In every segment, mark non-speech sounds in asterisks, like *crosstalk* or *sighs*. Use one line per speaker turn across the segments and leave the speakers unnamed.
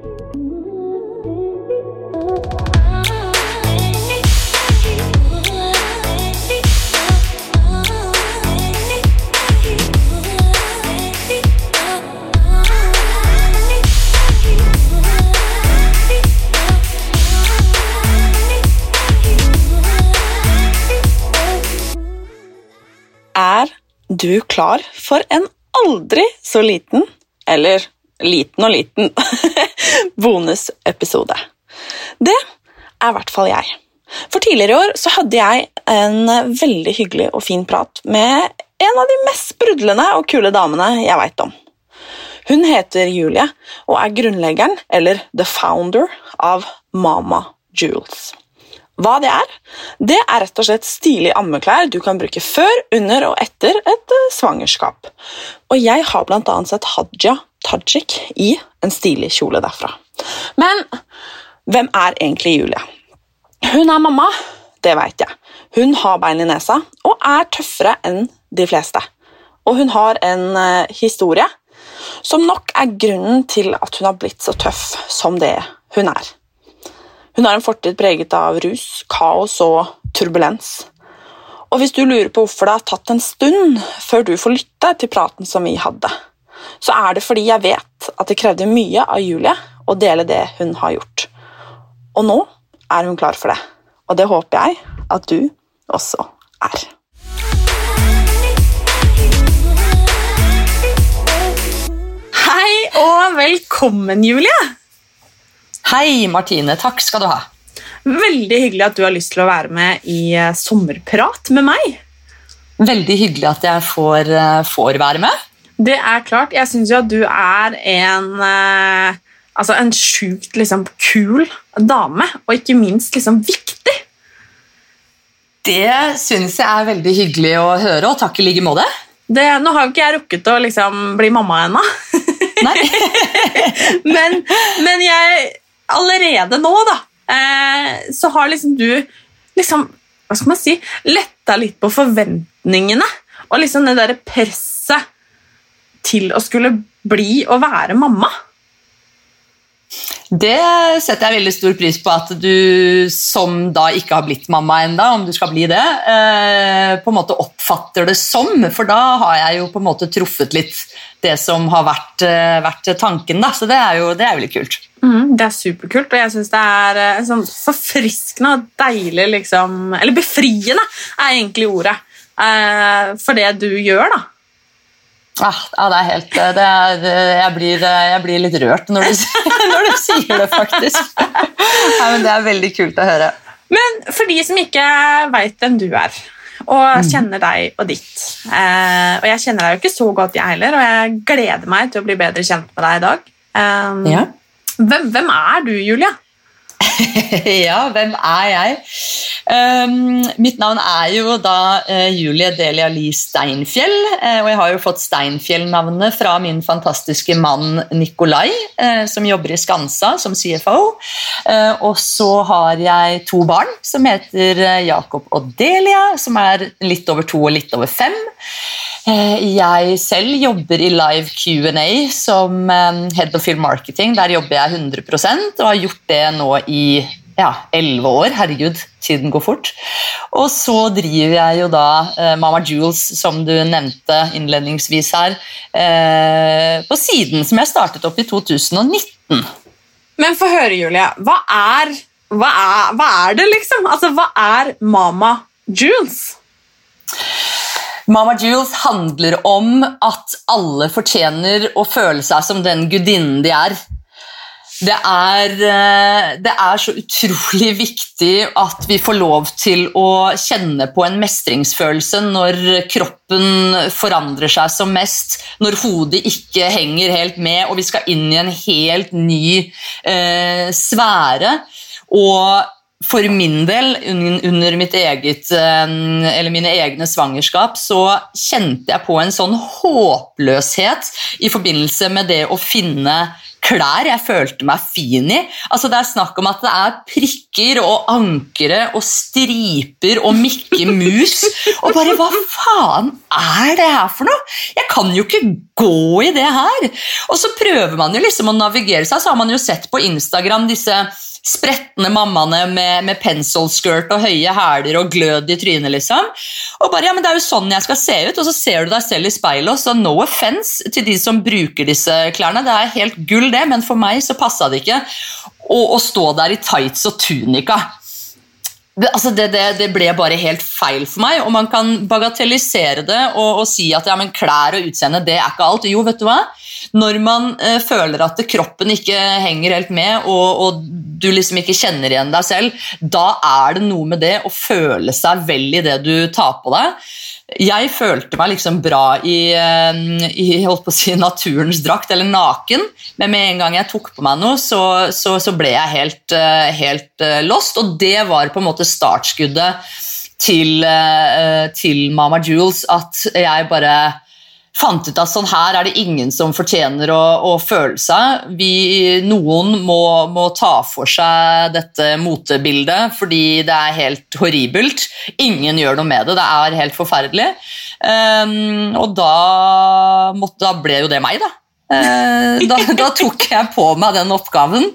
Er du klar for en aldri så liten, eller liten og liten, *laughs* bonusepisode? Det er i hvert fall jeg. For tidligere i år så hadde jeg en veldig hyggelig og fin prat med en av de mest sprudlende og kule damene jeg veit om. Hun heter Julie og er grunnleggeren, eller the founder, av Mama Jules. Hva det er? Det er rett og slett stilige ammeklær du kan bruke før, under og etter et svangerskap. Og jeg har bl.a. sett Hadia Tajik i en stilig kjole derfra. Men hvem er egentlig Julie? Hun er mamma, det veit jeg. Hun har bein i nesa og er tøffere enn de fleste. Og hun har en eh, historie som nok er grunnen til at hun har blitt så tøff som det hun er. Hun har en fortid preget av rus, kaos og turbulens. Og hvis du lurer på hvorfor det har tatt en stund før du får lytte til praten som vi hadde, så er det fordi jeg vet at det krevde mye av Julie å dele det hun har gjort. Og nå er hun klar for det, og det håper jeg at du også er. Hei og velkommen, Julie!
Hei, Martine. Takk skal du ha.
Veldig hyggelig at du har lyst til å være med i eh, sommerprat med meg.
Veldig hyggelig at jeg får, eh, får være med.
Det er klart. Jeg syns jo at du er en eh, Altså en sjukt liksom, kul dame, og ikke minst liksom viktig.
Det syns jeg er veldig hyggelig å høre, og takk i like måte.
Det, nå har jo ikke jeg rukket å liksom, bli mamma ennå, *laughs* *laughs* men, men jeg Allerede nå, da, eh, så har liksom du liksom, Hva skal man si Letta litt på forventningene og liksom det derre presset til å skulle bli og være mamma.
Det setter jeg veldig stor pris på at du som da ikke har blitt mamma enda, om du skal bli det, eh, på en måte oppfatter det som. For da har jeg jo på en måte truffet litt det som har vært, eh, vært tanken. da, Så det er jo det er veldig kult.
Mm, det er superkult, og jeg syns det er eh, sånn forfriskende og deilig liksom, Eller befriende er egentlig ordet. For det du gjør, da.
Ah, ja, det er helt det er, jeg, blir, jeg blir litt rørt når du, *laughs* når du sier det, faktisk. Ja, men det er veldig kult å høre.
Men for de som ikke veit hvem du er, og kjenner deg og ditt eh, Og jeg kjenner deg jo ikke så godt, jeg heller, og jeg gleder meg til å bli bedre kjent med deg i dag.
Ja.
hvem, hvem er du, Julia? *laughs*
ja, hvem er jeg? Um, mitt navn er jo da uh, Julie Delia Lie Steinfjell, Uh, og jeg har jo fått Steinfjell-navnet fra min fantastiske mann Nikolai, uh, som jobber i Skansa som CFO. Og så har jeg to barn som heter Jakob og Delia, som er litt over to og litt over fem. Eh, Jeg selv jobber i live Q&A som eh, head of film marketing. Der jobber jeg 100% og har gjort det nå i ja, 11 år. Herregud, tiden går fort. Og så driver jeg jo da eh, Mama Jules, som du nevnte innledningsvis her, på siden, som jeg startet opp i 2019.
Men få høre, Julie. Hva er, hva, er, hva er det, liksom? Altså, hva er Mama Jules?
Mama Jules handler om at alle fortjener å føle seg som den gudinnen de er. Det er, eh, det er så utrolig viktig at vi får lov til å kjenne på en mestringsfølelse når kroppen forandrer seg som mest, når hodet ikke henger helt med, og vi skal inn i en helt ny eh, sfære. Og for min del, under mitt eget, eh, eller mine egne svangerskap, så kjente jeg på en sånn håpløshet i forbindelse med det å finne klær jeg følte meg fin i. Altså Det er snakk om at det er prikker og ankere og striper og Mikke Mus. *laughs* Og bare hva faen er det her for noe? Jeg kan jo ikke gå i det her. Og så prøver man jo liksom å navigere seg, så har man jo sett på Instagram disse spretne mammaene med, med penselskirt og høye hæler og glød i trynet. liksom. Og bare, ja, men Det er jo sånn jeg skal se ut, og så ser du deg selv i speilet. og så No offence til de som bruker disse klærne, det er helt gull, det, men for meg så passa det ikke å, å stå der i tights og tunika. Altså det, det, det, ble bare helt feil for meg. Og man kan bagatellisere det og, og si at ja, men klær og utseende det er ikke alt. Jo, vet du hva? Når man eh, føler at kroppen ikke henger helt med, og, og, du liksom ikke kjenner igjen deg selv, da er det noe med det å føle seg vel i det du tar på deg. Jeg følte meg liksom bra i, eh, i holdt på å si, *laughs* naturens drakt, eller naken, men med en gang jeg tok på meg noe, så, så, så ble jeg helt, eh, helt eh, lost. Og det var på en måte startskuddet til, til Mama Jules, at jeg bare fant ut at sånn her er det ingen som fortjener å, å føle seg. Vi, noen må, må, ta for seg dette motebildet fordi det er helt horribelt. Ingen gjør noe med det. Det er helt forferdelig. Um, og da, måtte, da, ble jo det meg, da. Uh, da, da, tok jeg på meg den oppgaven.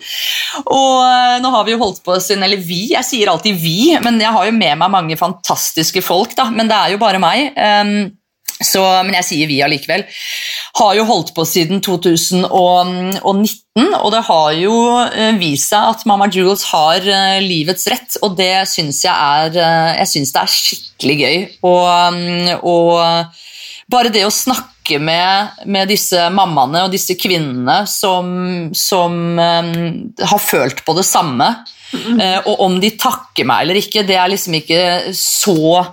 Og uh, nå har vi jo holdt på siden Eller vi, jeg sier alltid vi, men jeg har jo med meg mange fantastiske folk, da. Men det er jo bare meg. Um, så, men jeg sier vi allikevel. Har jo holdt på siden 2019, og det har jo eh, vist seg at Mama Jules har eh, livets rett, og det syns jeg er eh, Jeg syns det er skikkelig gøy. Og, mm, og, bare det å snakke med, med, disse mammaene og disse kvinnene som, som um, har følt på det samme, mm. og om de takker meg eller ikke, det er liksom ikke så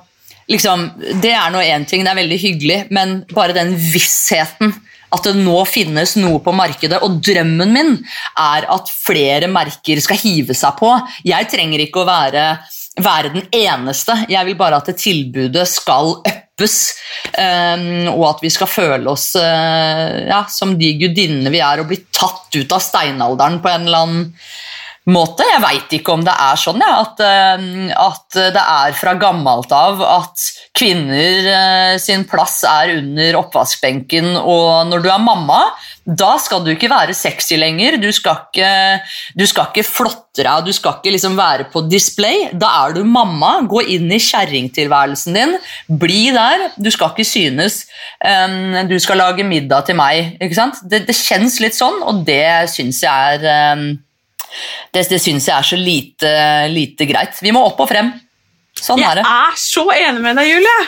liksom, Det er nå én ting, det er veldig hyggelig, men bare den vissheten at det nå finnes noe på markedet, og drømmen min er at flere merker skal hive seg på. Jeg trenger ikke å være, være den eneste, jeg vil bare at det tilbudet skal uppes, um, og at vi skal føle oss uh, ja, som de gudinnene vi er, og bli tatt ut av steinalderen på en eller annen måte. Jeg veit ikke om det er sånn ja, at, eh, at, det er fra gammelt av at kvinner eh, sin plass er under oppvaskbenken, og når du er mamma, da skal du ikke være sexy lenger. Du skal ikke, du skal ikke flotte deg, du skal ikke liksom være på display. Da er du mamma. Gå inn i kjerringtilværelsen din. Bli der. Du skal ikke synes. du skal lage middag til meg. Det, det, kjennes litt sånn, og det syns jeg er det, det syns jeg er så lite, lite, greit. Vi må opp og frem. Sånn
jeg
er det.
Jeg er så enig med deg, Julie!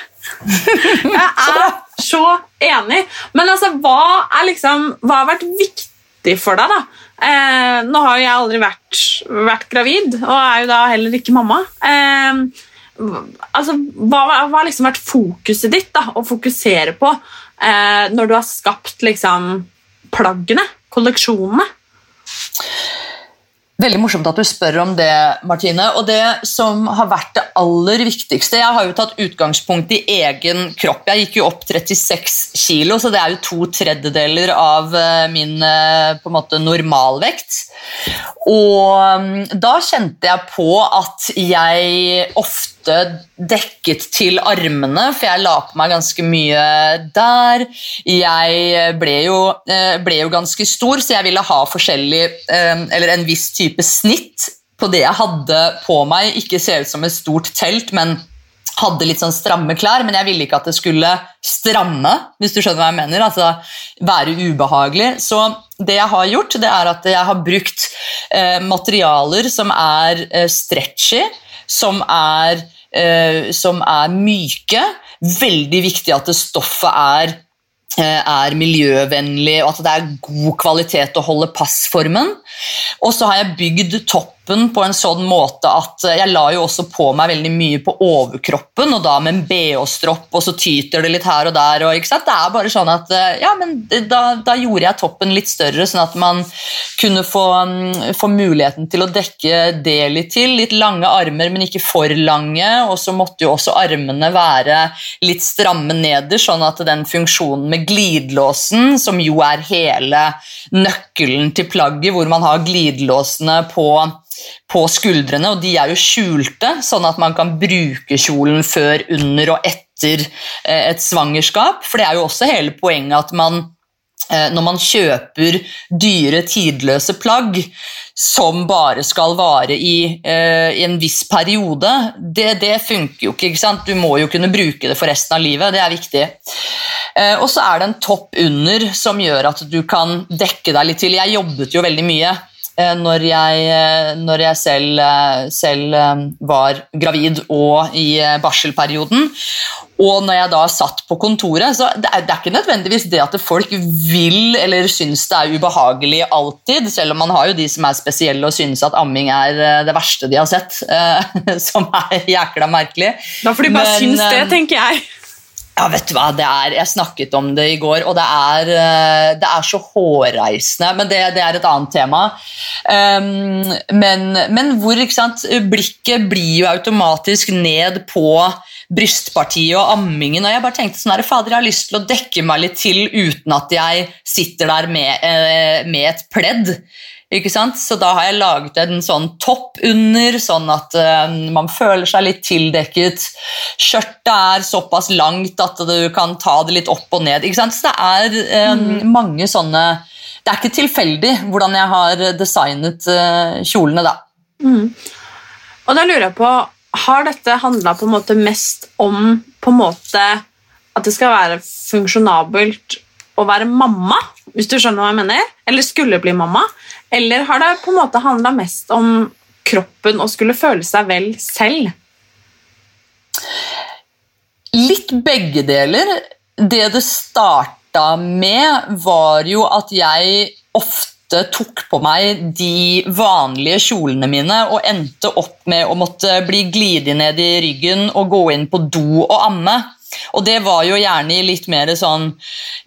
*laughs* jeg er så enig. Men altså, hva, er liksom, hva har vært viktig for deg, da? Eh, nå har jo jeg aldri vært, vært, gravid, og er jo da heller ikke mamma. Eh, altså, hva har liksom vært fokuset ditt da, å fokusere på eh, når du har skapt liksom, plaggene, kolleksjonene?
Veldig morsomt at du spør om det, Martine. Og det som har vært det aller viktigste Jeg har jo tatt utgangspunkt i egen kropp. Jeg gikk jo opp 36 kilo, så det er jo to tredjedeler av eh, min eh, på en måte normalvekt. Og mm, da kjente jeg på at jeg ofte dekket til armene, for jeg la på meg ganske mye der. Jeg ble jo, eh, ble jo ganske stor, så jeg ville ha forskjellig eh, Eller en viss type snitt på det jeg hadde på meg. Ikke se ut som et stort telt, men hadde litt sånn stramme klær, men jeg ville ikke at det skulle stramme, hvis du skjønner hva jeg mener. altså Være ubehagelig. Så det jeg har gjort, det er at jeg har brukt eh, materialer som er eh, stretchy, som er Eh, som er myke. Veldig viktig at stoffet er, eh, er miljøvennlig, og at det er god kvalitet å holde passformen. Og så har jeg bygd toppen kroppen på en sånn måte at eh, jeg la jo også på meg veldig mye på overkroppen, og da med en bh-stropp, og så tyter det litt her og der. Og? Det er bare sånn at eh, ja, men da, da, gjorde jeg toppen litt større, sånn at man kunne få, mm, få, muligheten til å dekke det litt til. Litt lange armer, men ikke for lange, og så måtte jo også armene være litt stramme nederst, sånn at den funksjonen med glidelåsen, som jo er hele nøkkelen til plagget, hvor man har glidelåsene på på skuldrene, og de er jo skjulte, sånn at man kan bruke kjolen før, under og etter eh, et svangerskap. For det er jo også hele poenget at man eh, når man kjøper dyre, tidløse plagg som bare skal vare i, uh, i en viss periode, det, det, funker jo ikke. ikke sant? Du må jo kunne bruke det for resten av livet. Det er viktig. Uh, og så er det en topp under som gjør at du kan dekke deg litt til. Jeg jobbet jo veldig mye Eh, når jeg, eh, når jeg selv, eh, selv, var gravid og i barselperioden. Og når jeg da satt på kontoret, så det er, det er ikke nødvendigvis det at folk vil eller syns det er ubehagelig alltid, selv om man har jo de som er spesielle og synes at amming er det verste de har sett, *laughs* som er jækla merkelig.
Da får de bare Men, syns det, tenker jeg.
Ja, vet du hva, er, Jeg snakket om det i går, og det er, eh, det er så hårreisende. Men det, det, er et annet tema. Um, men, men, hvor sant, blikket blir jo automatisk ned på brystpartiet og ammingen. Og jeg bare tenkte sånn her, fader, jeg har lyst til å dekke meg litt til uten at jeg sitter der med, eh, med et pledd. Ikke sant? Så da har jeg laget en sånn topp under, sånn at uh, man føler seg litt tildekket. Skjørtet er såpass langt at du kan ta det litt opp og ned. Ikke sant? Så det er um, mm. mange sånne Det er ikke tilfeldig hvordan jeg har designet uh, kjolene, da.
Mm. Og da lurer jeg på Har dette handla på en måte mest om på en måte at det skal være funksjonabelt å være mamma, hvis du skjønner hva jeg mener? Eller skulle bli mamma? Eller har det på en måte handla mest om kroppen og skulle føle seg vel selv?
Litt begge deler. Det det starta med, var jo at jeg ofte tok på meg de vanlige kjolene mine og endte opp med å måtte bli glidig ned i ryggen og gå inn på do og amme. Og det var jo gjerne i litt mer sånn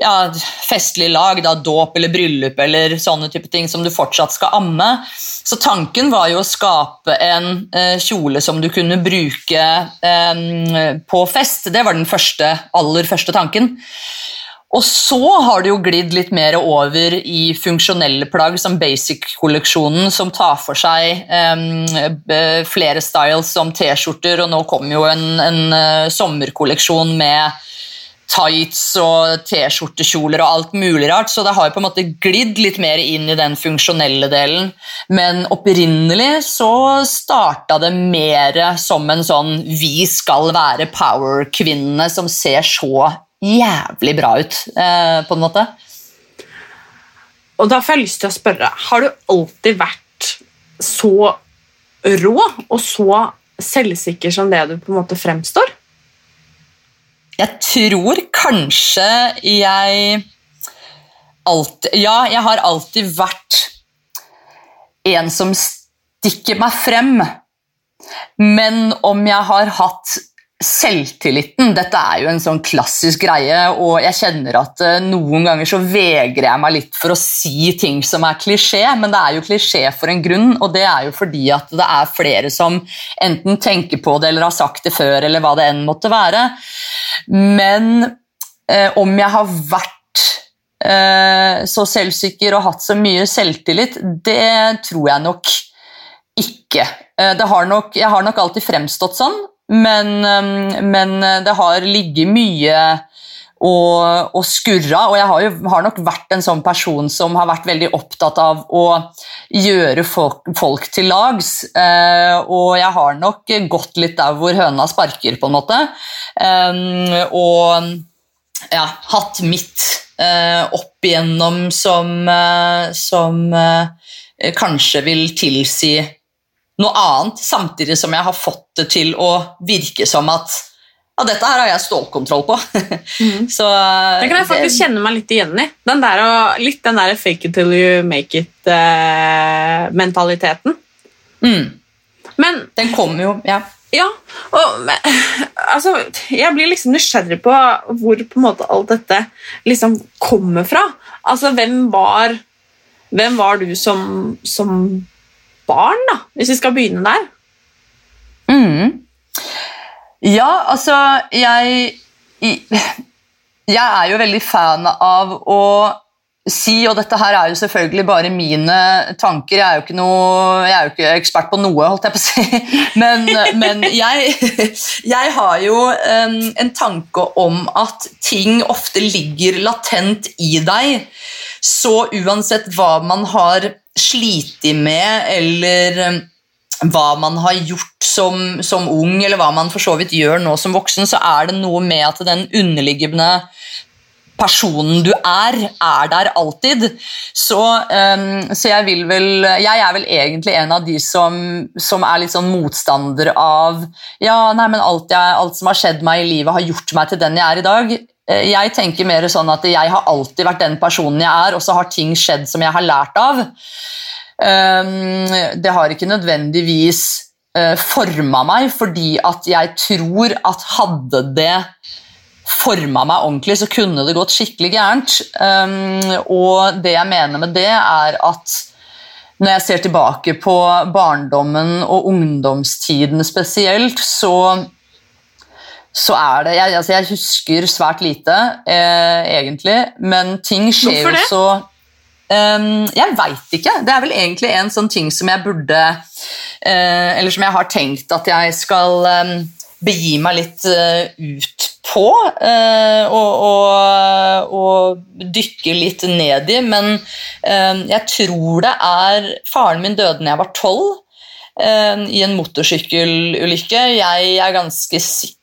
ja, festlig lag, da, dåp eller bryllup eller sånne type ting som du fortsatt skal amme. Så tanken var jo å skape en eh, kjole som du kunne bruke eh, på fest. Det var den første, aller første tanken. Og så har det jo glidd litt mer over i funksjonelle plagg, som Basic-kolleksjonen, som tar for seg um, flere styles som T-skjorter, og nå kommer jo en, en uh, sommerkolleksjon med tights og T-skjortekjoler og alt mulig rart, så det har jo på en måte glidd litt mer inn i den funksjonelle delen. Men opprinnelig så starta det mer som en sånn 'vi skal være power-kvinnene' som ser så jævlig bra ut, eh, på en måte.
Og da får jeg lyst til å spørre, har du alltid vært så rå og så selvsikker som det du på en måte fremstår?
Jeg tror kanskje jeg alltid Ja, jeg har alltid vært en som stikker meg frem. Men om jeg har hatt selvtilliten Dette er jo en sånn klassisk greie, og jeg kjenner at uh, noen ganger så vegrer jeg meg litt for å si ting som er klisjé, men det er jo klisjé for en grunn, og det er jo fordi at det er flere som enten tenker på det eller har sagt det før, eller hva det enn måtte være. Men eh, om jeg har vært eh, så selvsikker og hatt så mye selvtillit, det tror jeg nok ikke. Har nok, jeg har nok alltid fremstått sånn, men, men det har ligget mye og, og skurra. Og jeg har, jo, har nok vært en sånn person som har vært veldig opptatt av å gjøre folk, folk til lags. Eh, og jeg har nok gått litt der hvor høna sparker, på en måte. Eh, og ja, hatt mitt eh, opp igjennom som, som kanskje vil tilsi noe annet, samtidig som jeg har fått det til å virke som at ja, dette her har jeg stålkontroll på.
mm. *laughs* Så, det kan jeg faktisk det, kjenne meg litt igjen i. Den der, litt den der fake it till you make it-mentaliteten. Uh,
Mm.
Men
Den kommer jo Ja.
ja, og men, *laughs* altså, jeg blir liksom nysgjerrig på hvor på en måte alt dette liksom kommer fra. Altså, hvem var, hvem var du som, som barn, da? Hvis vi skal begynne der.
Mm. Ja, altså Jeg Jeg er jo veldig fan av å si, og dette her er jo selvfølgelig bare mine tanker, jeg er jo ikke, noe, jeg er jo ikke ekspert på noe, holdt jeg på å si, *laughs* men, men jeg, jeg har jo en, en tanke om at ting ofte ligger latent i deg, så uansett hva man har slitt med, eller hva man har gjort som, som, ung, eller hva man for så vidt gjør nå som voksen, så er det noe med at den underliggende personen du er, er der alltid. Så, um, så jeg vil vel Jeg er vel egentlig en av de som, som er litt sånn motstander av Ja, nei, men alt, jeg, alt som har skjedd meg i livet, har gjort meg til den jeg er i dag. Eh, jeg tenker mer sånn at jeg har alltid vært den personen jeg er, og så har ting skjedd som jeg har lært av. Um, det har ikke nødvendigvis uh, forma meg, fordi at jeg tror at hadde det forma meg ordentlig, så kunne det gått skikkelig gærent. Um, og det jeg mener med det, er at når jeg ser tilbake på barndommen og ungdomstiden spesielt, så, så er det jeg, altså jeg husker svært lite, eh, egentlig, men ting skjer jo så Um, jeg veit ikke. Det er vel egentlig en sånn ting som jeg burde uh, Eller som jeg har tenkt at jeg skal um, begi meg litt uh, ut på. Uh, og, og, og, dykke litt ned i. Men jeg tror det er Faren min døde da jeg var tolv, i en motorsykkelulykke. Jeg er ganske sikker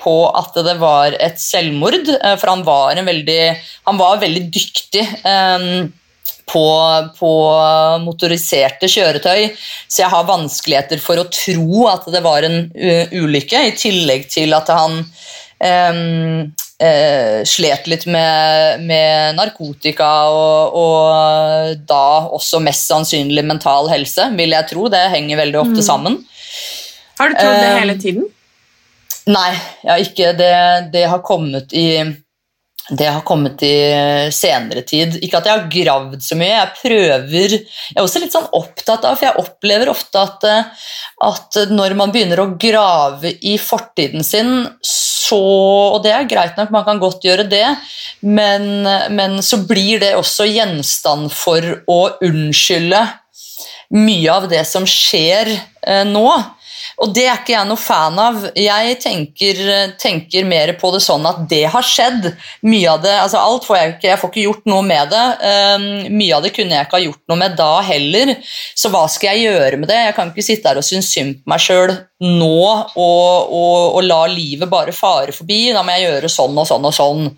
på at det var et selvmord, for han var, veldig, han var veldig dyktig. Um, på, på, motoriserte kjøretøy, så jeg har vanskeligheter for å tro at det var en ulykke, i tillegg til at han um, uh, slet litt med, med narkotika og, og, da også mest sannsynlig mental helse, vil jeg tro. Det henger veldig ofte mm. sammen.
Har du trodd det hele tiden?
Nei, jeg har ikke. Det, det har kommet i det har kommet i senere tid. Ikke at jeg har gravd så mye. Jeg prøver Jeg er også litt sånn opptatt av, for jeg opplever ofte at, at når man begynner å grave i fortiden sin, så Og det er greit nok, man kan godt gjøre det, men, men så blir det også gjenstand for å unnskylde mye av det som skjer eh, nå. Og det er ikke jeg noe fan av. Jeg tenker, tenker, mer på det sånn at det har skjedd. Mye av det, altså Alt får jeg ikke, jeg får ikke gjort noe med det. Um, mye av det kunne jeg ikke ha gjort noe med da heller. Så hva skal jeg gjøre med det? Jeg kan ikke sitte her og synes synd på meg sjøl nå og, og, og, la livet bare fare forbi. Da må jeg gjøre sånn og sånn og sånn.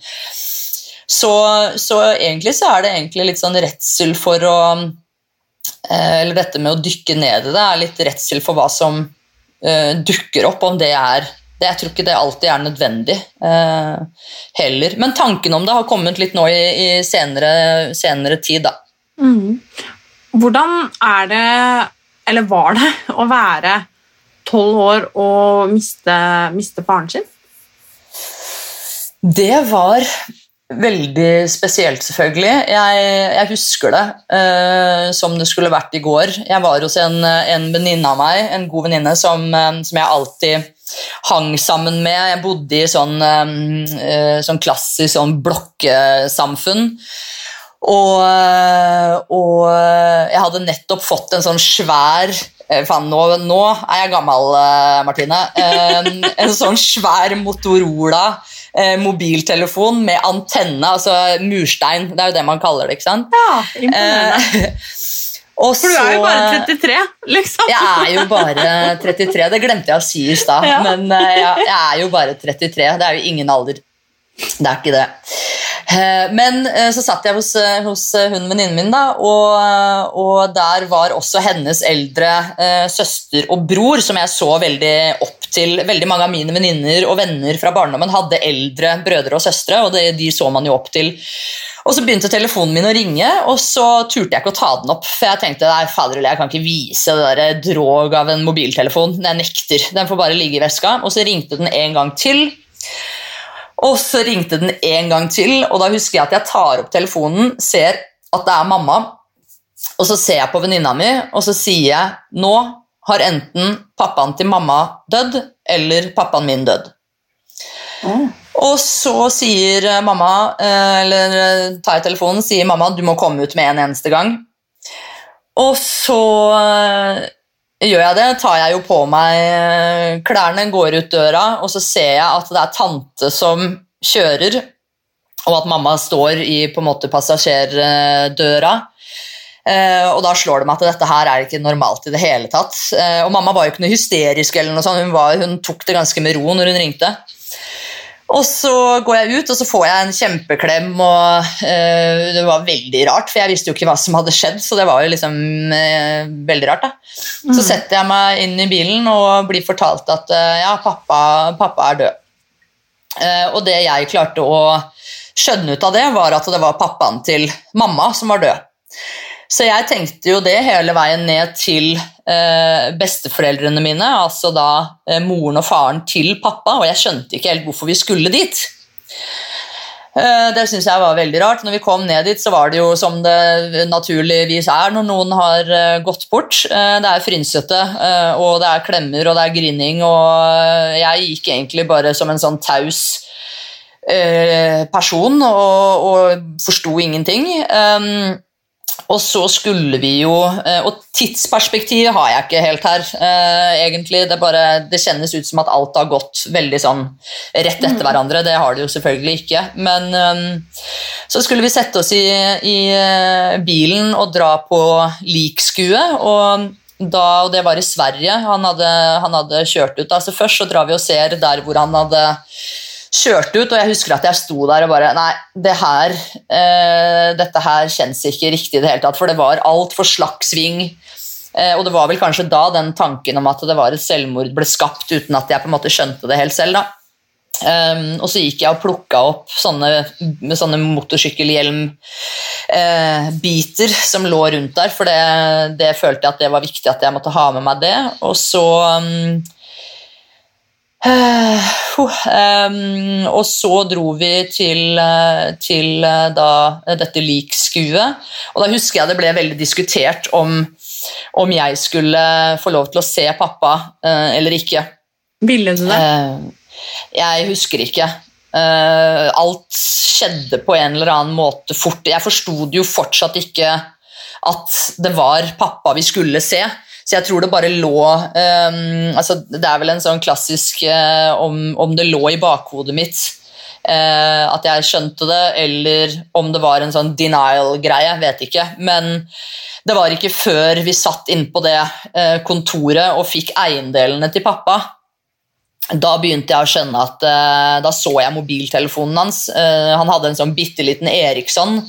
Så, så egentlig så er det egentlig litt sånn redsel for å eh, Eller dette med å dykke ned i det er litt redsel for hva som dukker opp, om det er det, Jeg tror ikke det alltid er nødvendig uh, heller. Men tanken om det har kommet litt nå i, i senere, senere, tid, da.
Mm. Hvordan er det, eller var det, *laughs* å være tolv år og miste, miste faren sin?
Det var Veldig spesielt, selvfølgelig. Jeg, jeg husker det uh, som det skulle vært i går. Jeg var hos en, en venninne av meg, en god venninne, som, uh, som, jeg alltid hang sammen med. Jeg bodde i sånn, uh, sånn klassisk sånn blokkesamfunn. Og, og, jeg hadde nettopp fått en sånn svær Faen, nå, nå, er jeg gammel, Martine. En sånn svær Motorola eh, mobiltelefon med antenne, altså murstein. Det er jo det man kaller det, ikke sant?
Ja, imponerende. Eh, *laughs* For du er jo bare 33, liksom.
Jeg er jo bare 33. Det glemte jeg å si i stad, ja. men eh, jeg, jeg, er jo bare 33. Det er jo ingen alder. Det er ikke det. Eh, Men eh, så satt jeg hos, eh, hos hun venninnen min, da, og, og der var også hennes eldre søster og bror, som jeg så veldig opp til. Veldig mange av mine venninner og venner fra barndommen hadde eldre brødre og søstre, og det, de så man jo opp til. Og så begynte telefonen min å ringe, og så turte jeg ikke å ta den opp. For jeg tenkte nei, fader, jeg kan ikke vise det der drog av en mobiltelefon. Jeg nekter. Den får bare ligge i veska. Og så ringte den en gang til. Og så ringte den en gang til, og da husker jeg at jeg tar opp telefonen, ser at det er mamma, og så ser jeg på venninna mi, og så sier jeg nå har enten pappaen til mamma dødd, eller pappaen min dødd. Og så sier eh, mamma, eh, eller eh, tar jeg telefonen, sier mamma du må komme ut med en eneste gang. Og så gjør jeg det, tar jeg jo på meg eh, klærne, går ut døra, og så ser jeg at det er tante som kjører, og at mamma står i på en måte passasjerdøra. Eh, og da slår det meg at dette her er ikke normalt i det hele tatt. Eh, og mamma var jo ikke noe hysterisk, eller noe sånt. Hun, var, hun tok det ganske med ro når hun ringte. Og så går jeg ut, og så får jeg en kjempeklem, og eh, det var veldig rart, for jeg visste jo ikke hva som hadde skjedd, så det var jo liksom eh, veldig rart, da. Så setter jeg meg inn i bilen og blir fortalt at eh, ja, pappa, pappa er død. Uh, og det jeg klarte å skjønne ut av det, var at det var pappaen til mamma som var død. Så jeg tenkte jo det hele veien ned til besteforeldrene mine, altså da eh, moren og faren til pappa, og jeg skjønte ikke helt hvorfor vi skulle dit. Eh, det syns jeg var veldig rart. Når vi kom ned dit, så var det jo som det naturligvis er når noen har eh, gått bort. Eh, det er frynsete, eh, og det er klemmer og det er grining, og jeg gikk egentlig bare som en sånn taus eh, person og, og forsto ingenting. Og så skulle vi jo eh, Og tidsperspektivet har jeg ikke helt her, eh, egentlig. Det, bare, det kjennes ut som at alt har gått veldig sånn rett etter hverandre. Det har det jo selvfølgelig ikke. Men eh, så skulle vi sette oss i, i eh, bilen og dra på likskue. og da, og det var i Sverige han hadde, han hadde kjørt ut. Altså først så drar vi og ser der hvor han hadde kjørt ut, og jeg husker at jeg sto der og bare Nei, det her, eh, dette her kjennes ikke riktig i det hele tatt, for det var altfor slakk sving. Eh, og det var vel kanskje da den tanken om at det var et selvmord ble skapt, uten at jeg på en måte skjønte det helt selv. da. Um, og så gikk jeg og plukka opp sånne, sånne motorsykkelhjelmbiter eh, som lå rundt der, for det, det følte jeg at det var viktig at jeg måtte ha med meg det. Og så um, Eh, huh, um, og så dro vi til, eh, til eh, da, dette likskuet, og da husker jeg det ble veldig diskutert om, om jeg skulle få lov til å se pappa uh, eller ikke.
Ville du det?
Uh, jeg husker ikke. Uh, alt skjedde på en eller annen måte fort. Jeg forsto det jo fortsatt ikke at det var pappa vi skulle se. Så jeg tror det bare lå um, altså Det er vel en sånn klassisk uh, om, om, det lå i bakhodet mitt uh, at jeg skjønte det, eller om det var en sånn denial-greie, vet ikke. Men det var ikke før vi satt innpå det uh, kontoret og fikk eiendelene til pappa, da begynte jeg å skjønne at da så jeg mobiltelefonen hans. Han hadde en sånn bitte liten Eriksson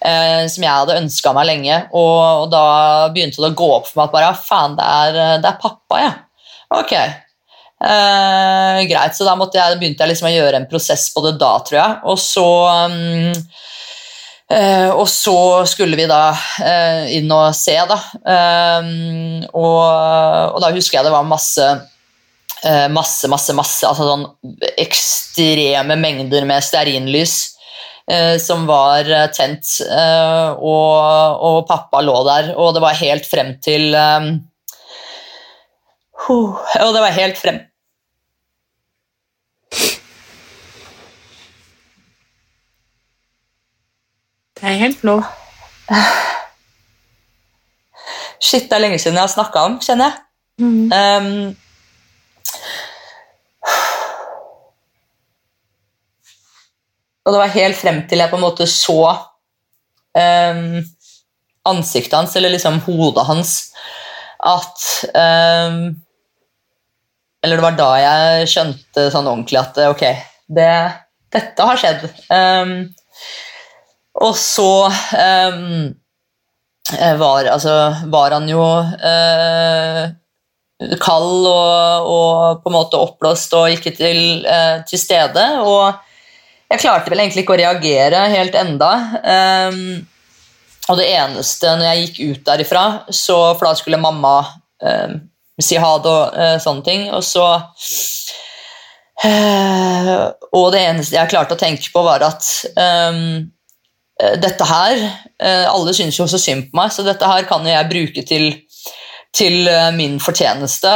som jeg hadde ønska meg lenge. Og, og, da begynte det å gå opp for meg at bare, faen, det er, det er pappa, ja. Ok. greit, så da jeg, begynte jeg liksom å gjøre en prosess på det da, tror jeg. Og så um, og så skulle vi da inn og se, da. Um, og, og da husker jeg det var masse Eh, masse, masse, masse altså sånn ekstreme mengder med stearinlys eh, som var eh, tent, eh, og, og, pappa lå der, og det var helt frem til Og det var helt frem
Det er helt lov.
Shit, det er lenge siden jeg har snakka om, kjenner jeg. Mm. Um, Og det var helt frem til jeg på en måte så um, ansiktet hans, eller liksom hodet hans, at um, Eller det var da jeg skjønte sånn ordentlig at ok, det, dette har skjedd. Um, og så um, var, altså, var, han jo uh, kald og, og, på en måte oppblåst og ikke til, uh, til, stede. Og jeg klarte vel egentlig ikke å reagere helt enda. Um, og det eneste når jeg gikk ut derifra, så, for da skulle mamma um, si ha det og uh, sånne ting, og så Og det eneste jeg klarte å tenke på, var at um, dette her Alle syns jo så synd på meg, så dette her kan jo jeg bruke til til min fortjeneste.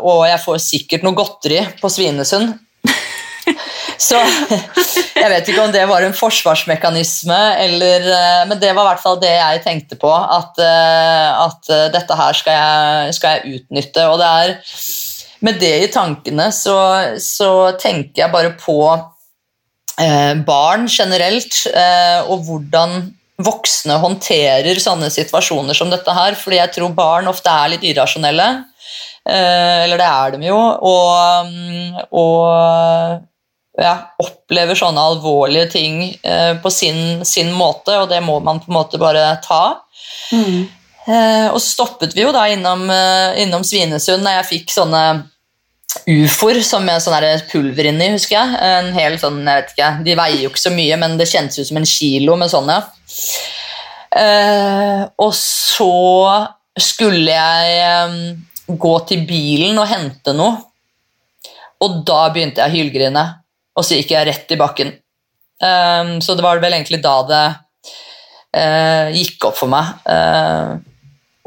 Og jeg får sikkert noe godteri på Svinesund. Så jeg vet ikke om det var en forsvarsmekanisme, eller, eh, men det var i hvert fall det jeg tenkte på. At, at dette her skal jeg, skal jeg, utnytte. Og det er med det i tankene så, så tenker jeg bare på eh, barn generelt, eh, og hvordan voksne håndterer sånne situasjoner som dette her, fordi jeg tror barn ofte er litt irrasjonelle. Eh, eller det er de jo. Og, mm, og ja, opplever sånne alvorlige ting eh, på sin, sin, måte, og det må man på en måte bare ta. Mm. Eh, og så stoppet vi jo da innom, innom Svinesund da jeg fikk sånne ufoer som med sånn pulver inni, husker jeg. En hel sånn, jeg vet ikke, De veier jo ikke så mye, men det kjentes ut som en kilo med sånne. Uh, og så skulle jeg um, gå til bilen og hente noe, og da begynte jeg å hylgrine. Og så gikk jeg rett i bakken. Um, så det var vel egentlig da det uh, gikk opp for meg. Uh,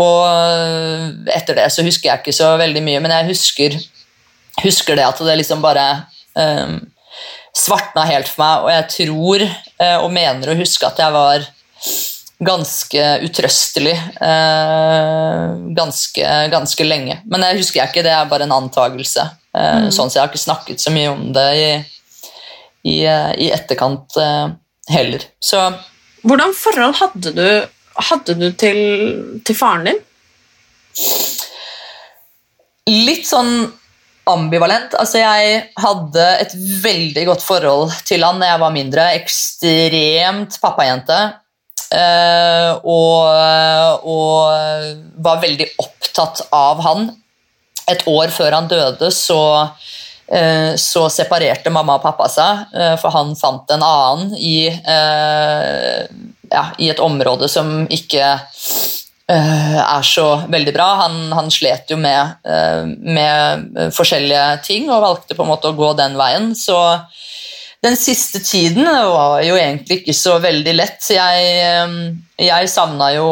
og etter det så husker jeg ikke så veldig mye, men jeg husker, husker det at det liksom bare um, svartna helt for meg, og jeg tror og mener å huske at jeg var ganske utrøstelig eh, ganske, ganske, lenge. Men det husker jeg ikke, det er bare en antakelse. Eh, mm. Sånn så jeg har ikke snakket så mye om det i, i, i etterkant eh, heller. Så
Hvordan forhold hadde du, hadde du til, til faren din?
Litt sånn ambivalent. Altså, jeg hadde et veldig godt forhold til han da jeg var mindre. Ekstremt pappajente. Eh, og, og var veldig opptatt av han. Et år før han døde, så, eh, så separerte mamma og pappa seg, eh, for han fant en annen i, ja, i et område som ikke er så veldig bra. Han, han slet jo med, med, forskjellige ting og valgte på en måte å gå den veien. Så den siste tiden var jo egentlig ikke så veldig lett. Jeg, eh, jeg savna jo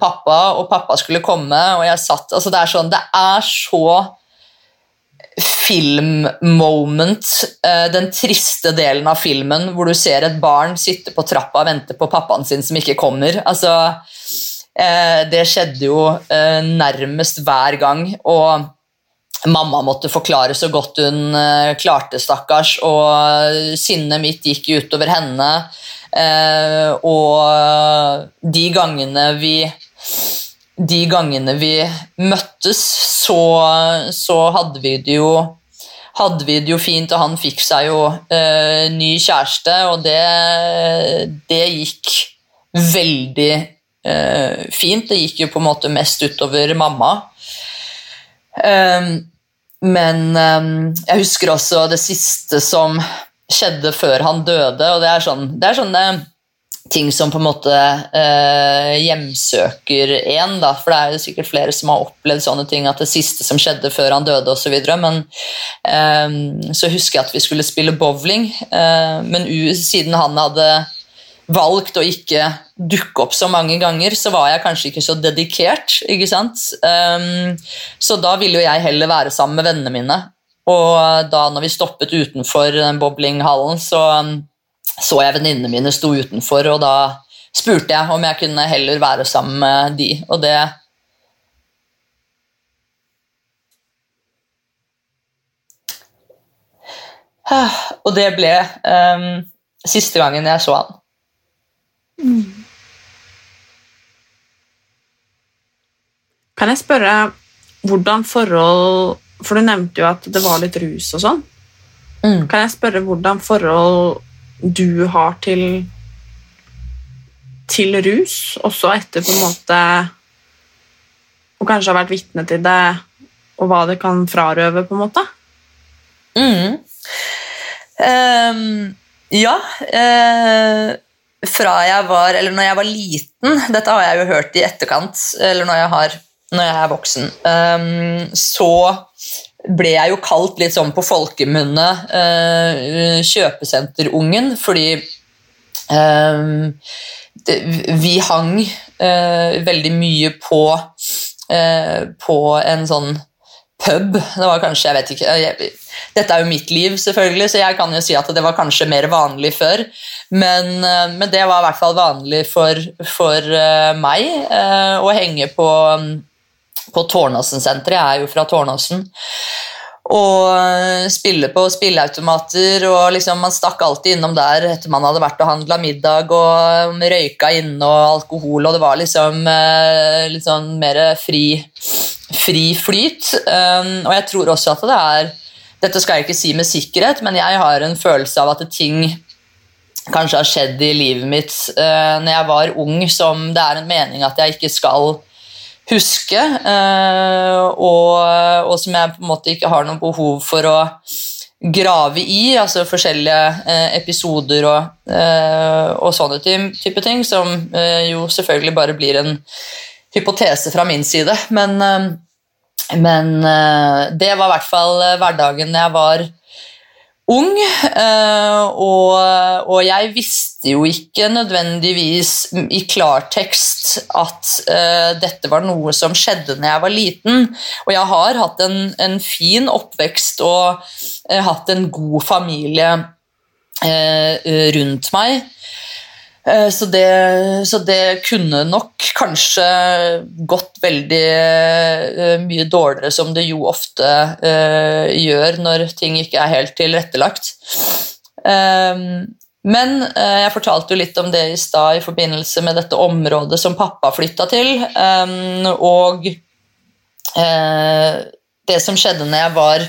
pappa, og pappa skulle komme, og jeg satt altså Det er sånn, det er så filmmoment, uh, den triste delen av filmen hvor du ser et barn sitte på trappa og vente på pappaen sin som ikke kommer. Altså, uh, det skjedde jo nærmest hver gang. og Mamma måtte forklare så godt hun klarte, stakkars, og sinnet mitt gikk utover henne. Og de gangene vi De gangene vi møttes, så, så hadde vi det jo hadde vi det jo fint, og han fikk seg jo eh, ny kjæreste, og det, det gikk veldig fint. Det gikk jo på en måte mest utover mamma. Um, men um, jeg husker også det siste som skjedde før han døde, og det er, sånn, det er sånne ting som på en måte eh, hjemsøker en, da, for det er jo sikkert flere som har opplevd sånne ting, at det siste som skjedde før han døde osv., men eh, så husker jeg at vi skulle spille bowling, eh, men siden han hadde valgt å ikke dukke opp så mange ganger, så var jeg kanskje ikke så dedikert. ikke sant? Um, så da ville jo jeg heller være sammen med vennene mine. Og da når vi stoppet utenfor den bowlinghallen, så så jeg venninnene mine sto utenfor, og da spurte jeg om jeg kunne heller være sammen med de, og det *sighs* Og det ble um, siste gangen jeg så han. Mm.
Kan jeg spørre hvordan forhold For du nevnte jo at det var litt rus og sånn. Mm. Kan jeg spørre hvordan forhold du har til til rus, også etter på en måte Og kanskje har vært vitne til det, og hva det kan frarøve, på en måte?
Mm. Um, ja. Uh, fra jeg var Eller når jeg var liten, dette har jeg jo hørt i etterkant, eller når jeg, har, når jeg er voksen, um, så ble jeg jo kalt litt sånn på folkemunne eh, kjøpesenterungen, fordi eh, det, vi hang eh, veldig mye på, uh, på en sånn pub. Det var kanskje, jeg vet ikke jeg, Dette er jo mitt liv, selvfølgelig, så jeg kan jo si at det var kanskje mer vanlig før. Men, uh, men det var i hvert fall vanlig for, for meg å henge på um, på Tårnåsen-senteret. Jeg er jo fra Tårnåsen. Og spille på spilleautomater, og liksom man stakk alltid innom der etter man hadde vært og handla middag og røyka inne og alkohol, og det var liksom eh, litt sånn mer fri, fri flyt. Um, og jeg tror også at det er Dette skal jeg ikke si med sikkerhet, men jeg har en følelse av at ting kanskje har skjedd i livet mitt uh, når jeg var ung, som det er en mening at jeg ikke skal huske, eh, og, og, som jeg på en måte ikke har noe behov for å grave i, altså forskjellige eh, episoder og, eh, og sånne type ting, som jo selvfølgelig bare blir en hypotese fra min side. Men, men det var i hvert fall hverdagen jeg var ung, og, og, jeg visste jo ikke nødvendigvis i klartekst at uh, dette var noe som skjedde når jeg var liten. Og jeg har hatt en, en fin oppvekst og uh, hatt en god familie uh, rundt meg. Så det, så det, kunne nok kanskje gått veldig mye dårligere, som det jo ofte gjør når ting ikke er helt tilrettelagt. Um, men uh, jeg fortalte jo litt om det i stad i forbindelse med dette området som pappa flytta til. Um, og det som skjedde når jeg var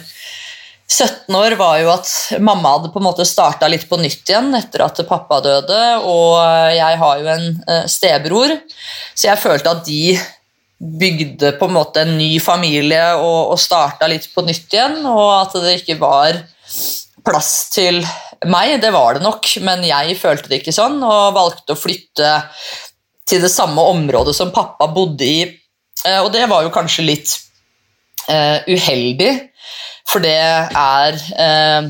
17 år var jo at mamma hadde på en måte starta litt på nytt igjen etter at pappa døde, og jeg har jo en eh, stebror, så jeg følte at de bygde på en måte en ny familie og, og starta litt på nytt igjen, og at det ikke var plass til meg. Det var det nok, men jeg følte det ikke sånn, og valgte å flytte til det samme området som pappa bodde i. Eh, og det var jo kanskje litt uh, uheldig, for det er eh,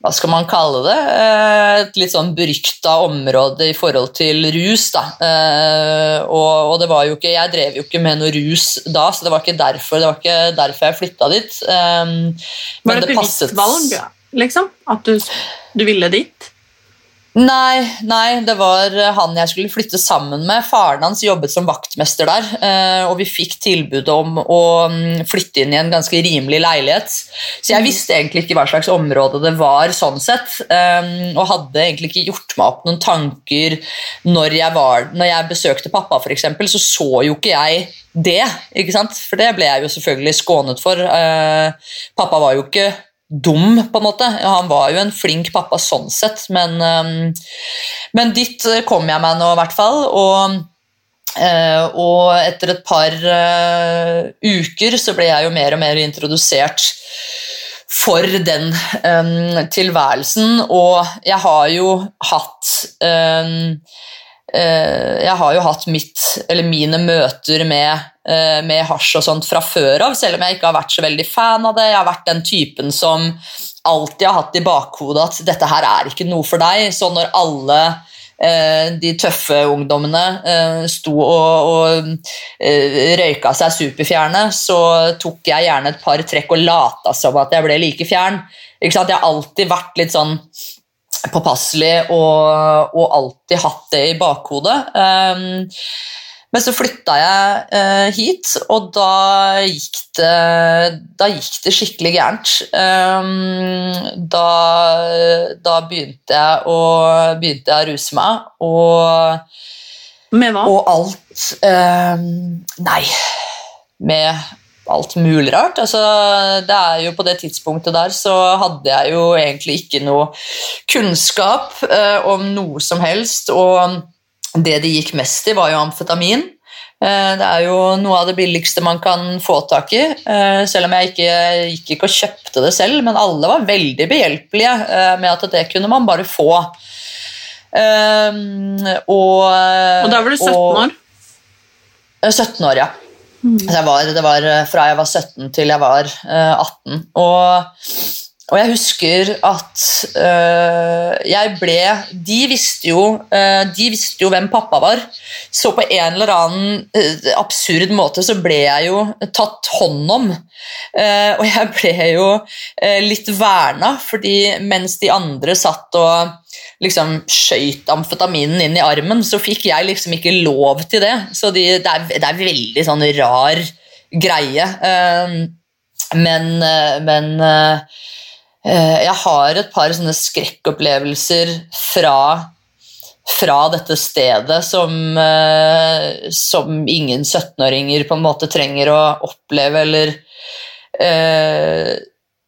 hva skal man kalle det? Eh, et litt sånn berykta område i forhold til rus. da. Eh, og, og, det var jo ikke, Jeg drev jo ikke med noe rus da, så det var ikke derfor, det var ikke derfor jeg flytta dit.
Men var det et bevisst valg, liksom? At du, du ville dit?
Nei, nei, det var han jeg skulle flytte sammen med. Faren hans jobbet som vaktmester der, eh, og vi fikk tilbud om å mm, flytte inn i en ganske rimelig leilighet. Så jeg mm. visste egentlig ikke hva slags område det var, sånn sett, eh, og hadde egentlig ikke gjort meg opp noen tanker når jeg, var, når jeg besøkte pappa, f.eks., så så jo ikke jeg det, ikke sant? for det ble jeg jo selvfølgelig skånet for. Eh, pappa var jo ikke dum, på en måte. Han var jo en flink pappa sånn sett, men, um, men dit kom jeg meg nå, i hvert fall. Og, uh, og etter et par uh, uker så ble jeg jo mer og mer introdusert for den um, tilværelsen, og jeg har jo hatt um, Eh, jeg har jo hatt mitt, mine møter med, eh, med hasj og sånt fra før av, selv om jeg ikke har vært så veldig fan av det. Jeg har vært den typen som alltid har hatt i bakhodet at dette her er ikke noe for deg. Så når alle eh, de tøffe ungdommene sto og, og røyka seg superfjerne, så tok jeg gjerne et par trekk og lata som at jeg ble like fjern. Jeg har alltid vært litt sånn påpasselig og, og, alltid hatt det i bakhodet. Um, men så flytta jeg uh, hit, og da gikk det, da gikk det skikkelig gærent. Um, da, da, begynte jeg å, begynte jeg å ruse meg, og
Med hva?
Og alt um, Nei, med alt mulig rart. Altså, det er jo På det tidspunktet der så hadde jeg jo egentlig ikke noe kunnskap eh, om noe som helst, og det det gikk mest i, var jo amfetamin. Eh, det er jo noe av det billigste man kan få tak i, eh, selv om jeg ikke gikk ikke og kjøpte det selv. Men alle var veldig behjelpelige eh, med at det kunne man bare få. Og,
og da var du 17 år?
17 år, ja. Mm. Var, det var fra jeg var 17 til jeg var 18. Og og jeg husker at øh, jeg ble De visste jo øh, De visste jo hvem pappa var. Så på en eller annen øh, absurd måte så ble jeg jo tatt hånd om. Uh, og jeg ble jo litt verna, fordi mens de andre satt og liksom skøyt amfetaminen inn i armen, så fikk jeg liksom ikke lov til det. Så de, det, er, det, er, veldig sånn rar greie. Uh, men, men Eh, jeg har et par sånne skrekkopplevelser fra, fra dette stedet som, eh, som ingen 17-åringer på en måte trenger å oppleve eller eh,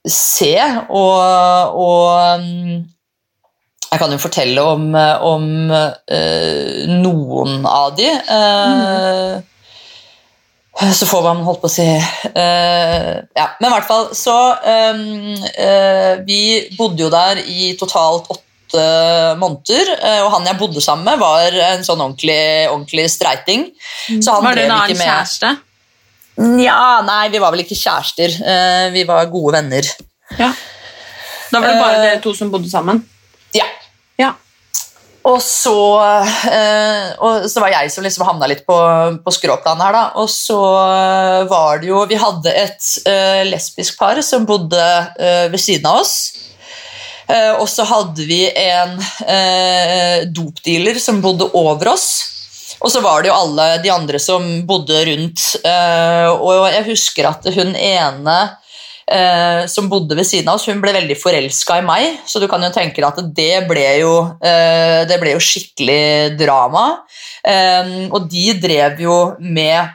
se. Og, og, mm, jeg kan jo fortelle om, om uh, noen av de. Mm. Så får man holdt på å si Ja, men i hvert fall så Vi bodde jo der i totalt åtte måneder, og han jeg bodde sammen med, var en sånn ordentlig, ordentlig streiting.
var det en annen kjæreste?
Nja, nei, vi var vel ikke kjærester. vi var gode venner.
Ja. Da var det bare dere to som bodde sammen?
Ja. Og så, øh, og så var jeg som liksom havna litt på, på skråplanet her, da. Og så eh, var det jo Vi hadde et øh, lesbisk par som bodde ved siden av oss. og så hadde vi en dopdealer som bodde over oss. Og så var det jo alle de andre som bodde rundt. og jeg husker at hun ene eh, som bodde ved siden av oss, hun ble veldig forelska i meg. Så du kan jo tenke deg at det ble jo, eh, det ble jo skikkelig drama. Eh, og de drev jo med,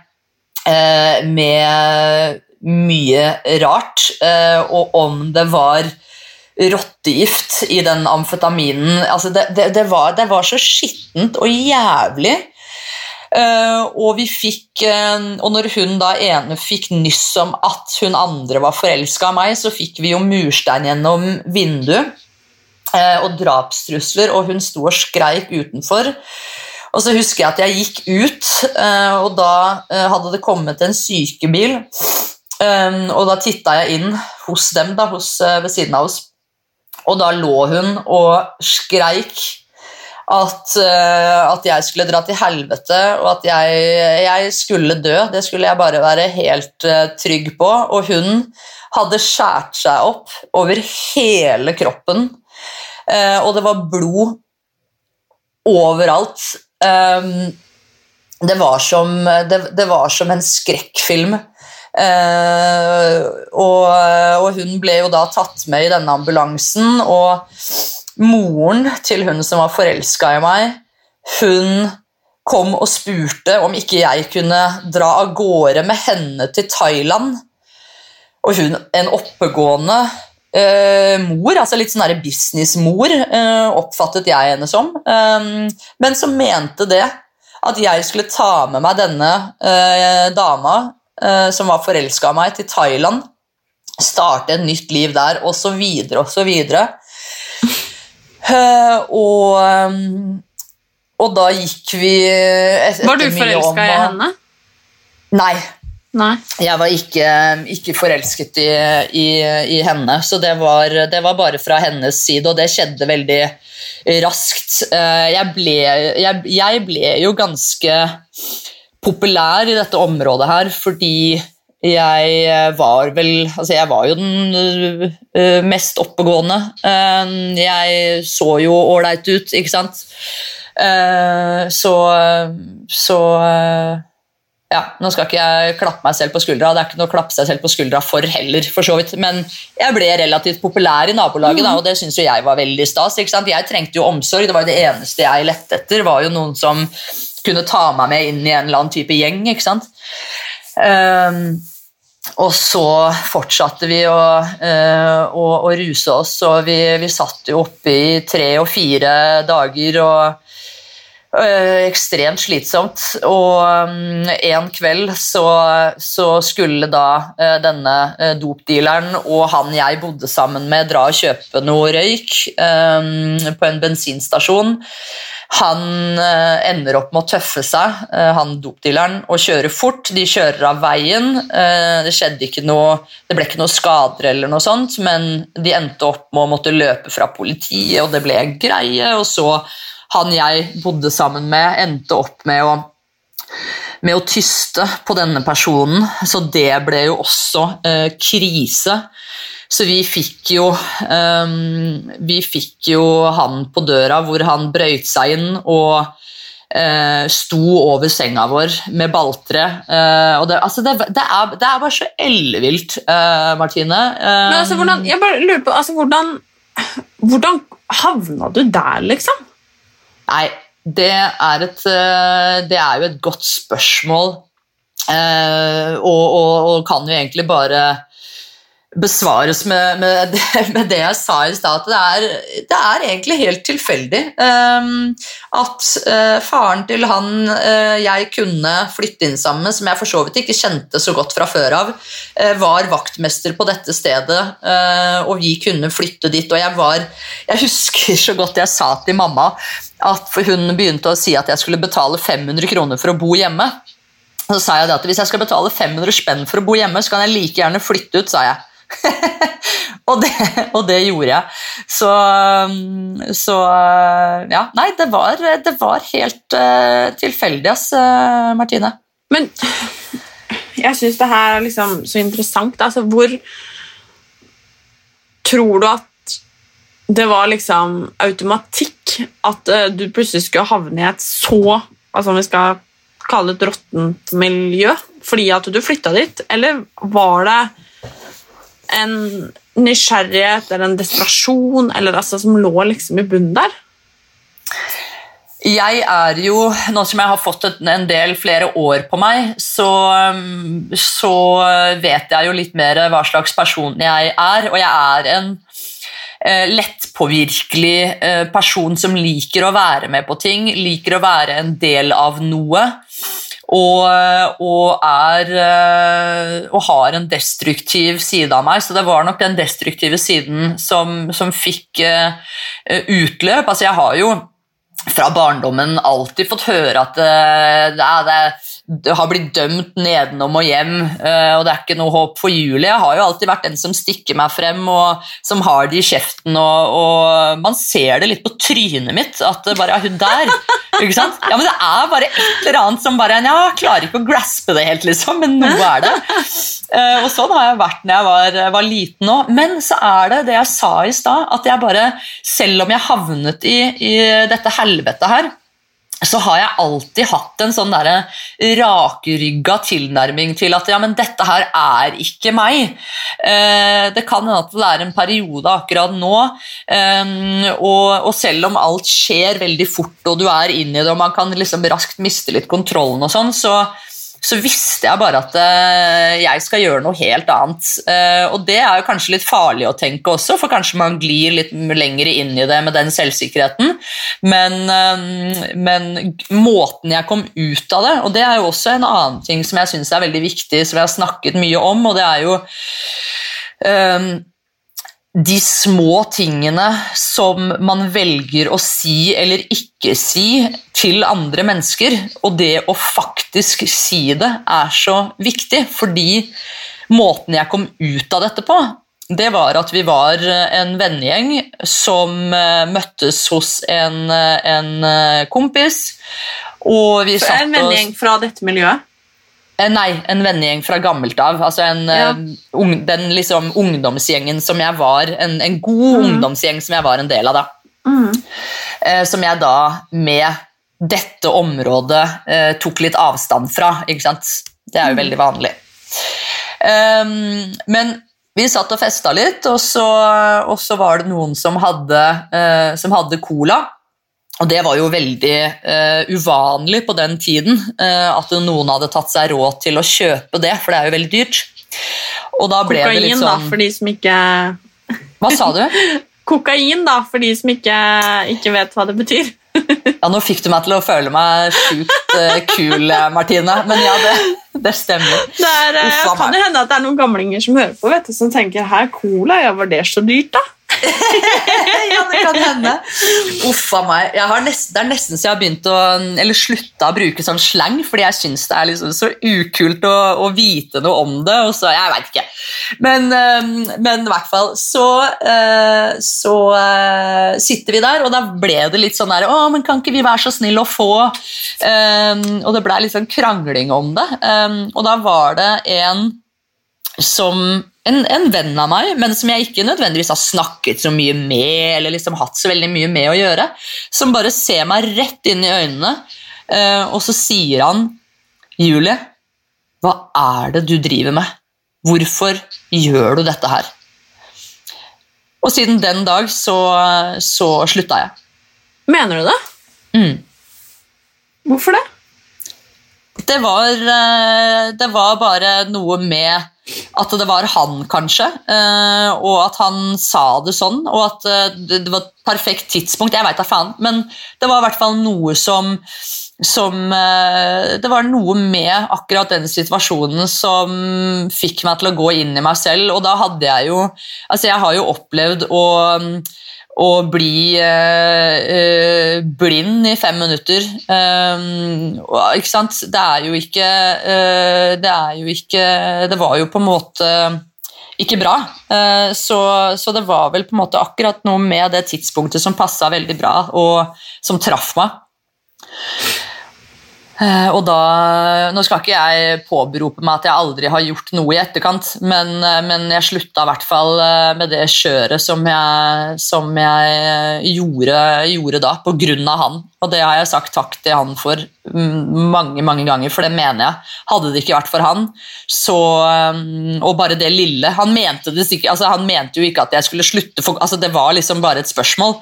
eh, med mye rart. Eh, og om det var rottegift i den amfetaminen altså det, det, det, var, det var så skittent og jævlig. Uh, og vi fikk uh, Og når hun da ene fikk nyss om at hun andre var forelska i meg, så fikk vi jo murstein gjennom vinduet uh, og drapstrusler, og hun sto og skreik utenfor. Og så husker jeg at jeg gikk ut, og da hadde det kommet en sykebil. og da titta jeg inn hos dem, da, hos, ved siden av oss, og da lå hun og skreik at, uh, at, jeg skulle dra til helvete, og at jeg, jeg, skulle dø. Det skulle jeg bare være helt uh, trygg på. Og hun hadde skåret seg opp over hele kroppen, uh, og det var blod overalt. Um, det, var som, det, det, var som, en skrekkfilm. Og, og hun ble jo da tatt med i denne ambulansen. og moren til hun som var forelska i meg, hun kom og spurte om ikke jeg kunne dra av gårde med henne til Thailand. Og hun, en oppegående eh, mor, altså litt sånn businessmor, eh, oppfattet jeg henne som, eh, men som mente det. At jeg skulle ta med meg denne eh, dama eh, som var forelska i meg, til Thailand. Starte et nytt liv der, osv., osv. videre og, um, og da gikk vi
etter Var du forelska i henne?
Nei.
Nei.
Jeg var ikke, ikke forelsket i, i, i, henne, så det var, det var, bare fra hennes side, og det skjedde veldig raskt. Uh, jeg ble, jeg, jeg ble jo ganske populær i dette området her fordi jeg eh, var vel Altså, jeg var jo den uh, mest oppegående. Jeg så jo ålreit ut, ikke sant? Så Så ja, Nå skal ikke jeg klappe meg selv på skuldra, det er ikke noe å klappe seg selv på skuldra for heller, for så vidt. men jeg ble relativt populær i nabolaget, mm. da, og det syns jeg var veldig stas. ikke sant? Jeg trengte jo omsorg, det var jo det eneste jeg lette etter, var jo noen som kunne ta meg med inn i en eller annen type gjeng. ikke sant? Um, og så fortsatte vi å, eh, å, å ruse oss, og vi, vi satt jo oppe i tre og fire dager. og øh, Ekstremt slitsomt. Og um, en kveld så, så skulle da denne dopdealeren og han jeg bodde sammen med, dra og kjøpe noe røyk øh, på en bensinstasjon. Han eh, ender opp med å tøffe seg, eh, han dopdealeren, og kjøre fort. De kjører av veien. Eh, det skjedde ikke noe, det ble ikke noe skader, eller noe sånt, men de endte opp med å måtte løpe fra politiet, og det ble greie. Og så han jeg bodde sammen med, endte opp med å med å tyste på denne personen, så det ble jo også eh, krise. Så vi fikk jo um, Vi fikk jo han på døra hvor han brøyt seg inn og uh, sto over senga vår med baltre. Uh, det, altså det, det, er, det, er, bare så ellevilt, uh, Martine.
Um, Men altså, hvordan, jeg bare lurer på altså, hvordan, hvordan havna du der, liksom?
Nei, det er, et, det er jo et godt spørsmål. og, og, og kan jo egentlig bare besvares med, med, det, *laughs* med, det, jeg sa i stad, at det er, det er, egentlig helt tilfeldig. Um, at uh, faren til han uh, jeg kunne flytte inn sammen med, som jeg for så vidt ikke kjente så godt fra før av, uh, var vaktmester på dette stedet, og vi kunne flytte dit. Og jeg var Jeg husker så godt jeg sa til mamma at hun begynte å si at jeg skulle betale 500 kroner for å bo hjemme. Så sa jeg at hvis jeg skal betale 500 spenn for å bo hjemme, så kan jeg like gjerne flytte ut, sa jeg. *laughs* og, det, og, det, gjorde jeg. Så, så Ja, nei, det var, det var helt uh, tilfeldig, ass, uh, Martine.
Men jeg syns det her er liksom så interessant. Altså, hvor Tror du at det var liksom automatikk at uh, du plutselig skulle havne i et så altså om vi skal kalle det et råttent miljø fordi at du flytta dit, eller var det en nysgjerrighet eller en desperasjon eller altså, som lå liksom i bunnen der?
Jeg er jo, nå som jeg har fått en del flere år på meg, så, så vet jeg jo litt mer hva slags person jeg er. Og jeg er en eh, lettpåvirkelig eh, person som liker å være med på ting, liker å være en del av noe. Og, og, er, eh, og, har en destruktiv side av meg. Så det var nok den destruktive siden som, som fikk uh, utløp. Altså, jeg har jo fra barndommen alltid fått høre at uh, det, det, har blitt dømt nedenom og hjem, uh, og det er ikke noe håp for Julie. Jeg har jo alltid vært den som stikker meg frem, og som har det i kjeften. Og, og man ser det litt på trynet mitt at bare er hun der. *laughs* Ikke sant? Ja, men Det er bare et eller annet som bare Ja, klarer ikke å graspe det helt, liksom, men noe er det. Uh, og sånn har jeg vært når jeg var, var liten òg. Men så er det det jeg sa i stad, at jeg bare, selv om jeg havnet i, i dette helvetet her, så har jeg alltid hatt en sånn rakrygga tilnærming til at ja, men dette her er ikke meg. Eh, det kan hende at det er en periode akkurat nå, eh, og, og, selv om alt skjer veldig fort, og du er inni det, og man kan liksom raskt miste litt kontrollen, og sånn, så, så visste jeg bare at uh, jeg skal gjøre noe helt annet. Uh, og det er jo kanskje litt farlig å tenke også, for kanskje man glir litt lenger inn i det med den selvsikkerheten. Men, uh, men, måten jeg kom ut av det, og det er jo også en annen ting som jeg syns er veldig viktig, som jeg har snakket mye om, og det er jo de små tingene som man velger å si eller ikke si til andre mennesker. Og det å faktisk si det er så viktig, fordi måten jeg kom ut av dette på, det var at vi var en vennegjeng som eh, møttes hos en, eh, en eh, kompis. Og vi
satt en vennegjeng fra dette miljøet?
Eh, nei, en vennegjeng fra gammelt av. Altså en, ja. uh, den liksom ungdomsgjengen som jeg var, en, en god mm. ungdomsgjeng som jeg var en del av. da. Mm. Uh, som jeg da med dette området uh, tok litt avstand fra. ikke sant? Det er jo mm. veldig vanlig. Um, men vi satt og festa litt, og så, og så, var det noen som hadde, som hadde cola. Og det var jo veldig uh, uvanlig på den tiden uh, at noen hadde tatt seg råd til å kjøpe det, for det er jo veldig dyrt. Og da ble det
Kokain,
litt
da,
sånn
for de som ikke
Hva sa du? *laughs*
Kokain, da, for de som ikke, ikke vet hva det betyr. *laughs*
Ja, Nå fikk du meg til å føle meg sjukt eh, kul, Martine. Men ja, det, det stemmer.
Det er,
Uffa,
kan
det
jo hende at det er noen gamlinger som hører på, vet du, som tenker her, cola, ja, var det så dyrt, da? *laughs*
ja, det kan hende. Uff a meg. Jeg har nest, det er nesten så jeg har begynt å Eller slutta å bruke sånn slang, fordi jeg syns det er liksom så ukult å, å vite noe om det. Og så, Jeg veit ikke. Men, eh, men i hvert fall så, eh, så eh, sitter vi der, og da ble det litt sånn der Å, men kan ikke vi være så snill å få eh, Og det ble litt sånn krangling om det. Eh, og da var det en som en, en venn av meg, men som jeg ikke nødvendigvis har snakket så mye med, eller liksom hatt så veldig mye med å gjøre, som bare ser meg rett inn i øynene, eh, og så sier han Julie, hva er det du driver med? Hvorfor gjør du dette her? Og siden den dag så, så slutta jeg.
Mener du det?
Mm.
Hvorfor det?
Det var, eh, det var bare noe med at det var han, kanskje, eh, og at han sa det sånn, og at eh, det var et perfekt tidspunkt. Jeg veit da faen, men det var i hvert fall noe som, som Det var noe med akkurat den situasjonen som fikk meg til å gå inn i meg selv, og da hadde jeg jo Altså, jeg har jo opplevd å å bli eh, eh, blind i fem minutter. Um, ikke sant? Det er jo ikke eh, Det er jo ikke Det var jo på en måte ikke bra. Eh, så, så det var vel på en måte akkurat noe med det tidspunktet som passa veldig bra, og som traff meg. Eh, og da, Nå skal ikke jeg påberope meg at jeg aldri har gjort noe i etterkant, men, eh, men jeg slutta i hvert fall eh, med det kjøret som jeg, som jeg gjorde, gjorde da, på grunn av han. Og det har jeg sagt takk til han for mm, mange mange ganger, for det mener jeg. Hadde det ikke vært for han, så Og bare det lille Han mente det altså han mente jo ikke at jeg skulle slutte, for, altså det var liksom bare et spørsmål.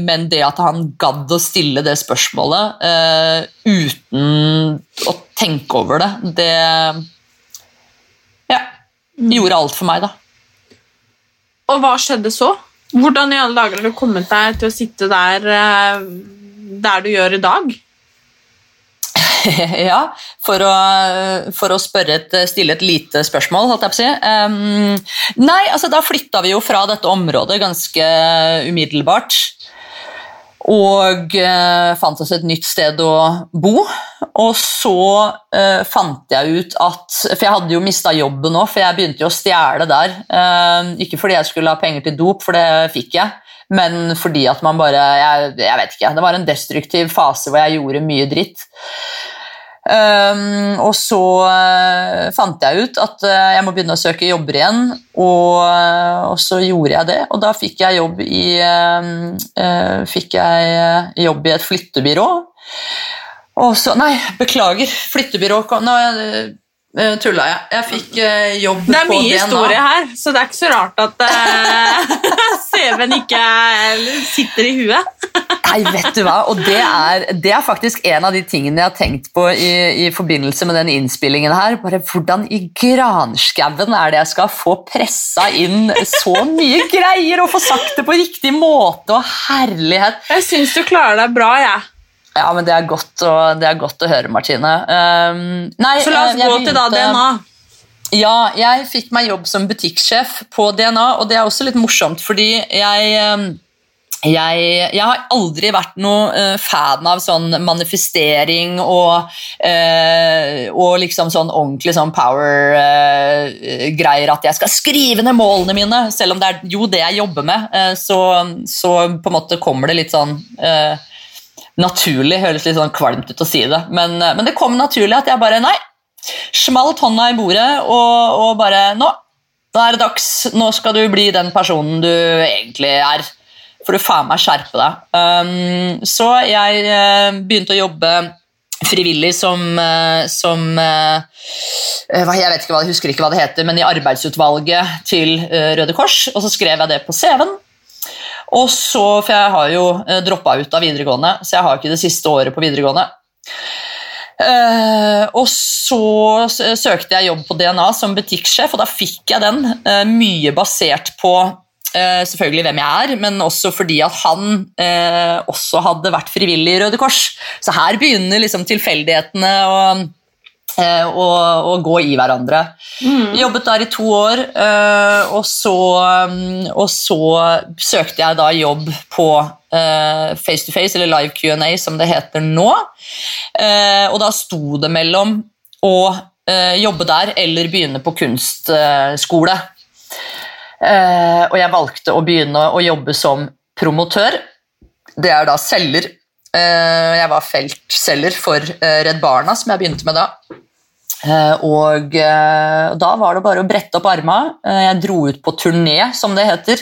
Men det at han gadd å stille det spørsmålet eh, uten å tenke over det, det ja, gjorde alt for meg, da.
Og hva skjedde så? Hvordan i alle dager har du kommet deg til å sitte der, eh, der du gjør i dag? *laughs*
ja, for å, for å et, stille et lite spørsmål, holdt jeg på å si. Um, nei, altså da flytta vi jo fra dette området ganske umiddelbart. Og eh, fant oss et nytt sted å bo. Og så eh, fant jeg ut at For jeg hadde jo mista jobben nå, for jeg begynte jo å stjele der. Eh, ikke fordi jeg skulle ha penger til dop, for det fikk jeg, men fordi at man bare jeg, jeg vet ikke, Det var en destruktiv fase hvor jeg gjorde mye dritt. Um, og så uh, fant jeg ut at uh, jeg må begynne å søke jobber igjen, og, uh, og så gjorde jeg det. Og da fikk jeg jobb i, uh, fikk jeg jobb i et flyttebyrå. Og så Nei, beklager. Flyttebyrå Nå tulla jeg. Jeg fikk jobb
Det er mye
DNA.
historie her, så det er ikke så rart at *laughs* CV-en ikke sitter i huet. *laughs*
Nei, vet du hva? Og det er, det er faktisk en av de tingene jeg har tenkt på i, i forbindelse med den innspillingen her. Bare hvordan i granskauen er det jeg skal få pressa inn så mye greier og få sagt det på riktig måte og herlighet.
Jeg syns du klarer deg bra, jeg.
Ja, men det er godt, å, det er godt å høre, Martine. Um, nei,
Så la oss
eh,
gå til da DNA.
Ja, jeg fikk meg jobb som butikksjef på DNA, og det er også litt morsomt, fordi jeg eh, jeg, jeg har aldri vært noe uh, fan av sånn manifestering og, uh, og liksom sånn ordentlig sånn power-greier at jeg skal skrive ned målene mine, selv om det er jo det jeg jobber med. eh, så, så på en måte kommer det litt sånn eh, naturlig. Høres litt sånn kvalmt ut å si det, men, eh, men det kom naturlig at jeg bare Nei, smalt hånda i bordet og, og bare Nå, nå er det dags. Nå skal du bli den personen du egentlig er. For du faen meg skjerpe deg. Um, så jeg uh, begynte å jobbe frivillig som, uh, som uh, Jeg vet ikke hva, jeg husker ikke hva det heter, men i arbeidsutvalget til Røde Kors. Og så skrev jeg det på CV-en. Og så, For jeg har jo droppa ut av videregående, så jeg har ikke det siste året på videregående. Og så søkte jeg jobb på DNA som butikksjef, og da fikk jeg den. mye basert på eh, selvfølgelig hvem jeg er, men også fordi at han eh, også hadde vært frivillig i Røde Kors. Så her begynner liksom tilfeldighetene å, eh, å, å gå i hverandre. Jobbet der i to år, og så, mm, og så søkte jeg da jobb på Face to Face, eller Live Q&A som det heter nå. Og da sto det mellom å jobbe der eller begynne på kunstskole. Eh, og jeg valgte å begynne å jobbe som promotør. Det er da selger. Eh, jeg var feltselger for eh, Redd Barna, som jeg begynte med da. Og da var det bare å brette opp. Eh, jeg dro ut på turné, som det heter,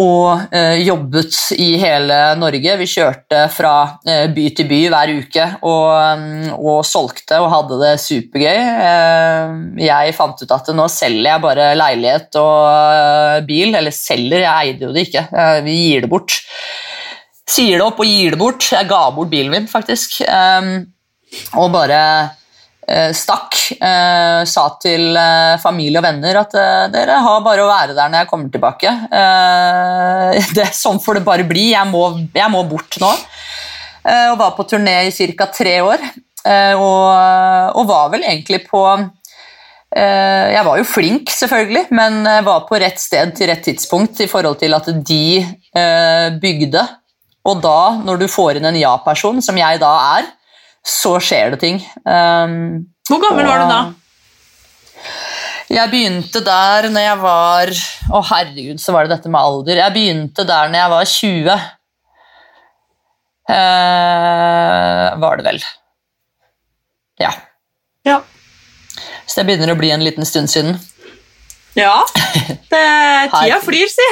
og eh, jobbet i hele Norge. Vi kjørte fra eh, by til by hver uke og, mm, og solgte og hadde det supergøy. Eh, jeg fant ut at nå selger jeg bare leilighet og bil. Eller selger, jeg eide jo det ikke. Vi gir det bort. Sier det opp og gir det bort. Jeg ga bort bilen min, faktisk. Og bare stakk. Eh, sa til eh, familie og venner at eh, dere har bare å være der når jeg kommer tilbake. det *laughs* det, sånn får det bare bli. Jeg må, jeg må bort nå. Eh, og var på turné i ca. tre år. Eh, og, og var vel egentlig på eh, Jeg var jo flink, selvfølgelig, men var på rett sted til rett tidspunkt i forhold til at de eh, bygde. Og da, når du får inn en ja-person, som jeg da er, så skjer det ting. Um,
Hvor gammel var du da?
jeg begynte der når jeg var Å, herregud, så var det dette med alder. Jeg begynte der når jeg var 20. Eh, var det vel. Ja.
Ja.
Så det begynner å bli en liten stund siden.
Ja, *laughs* det, tida flyr, si.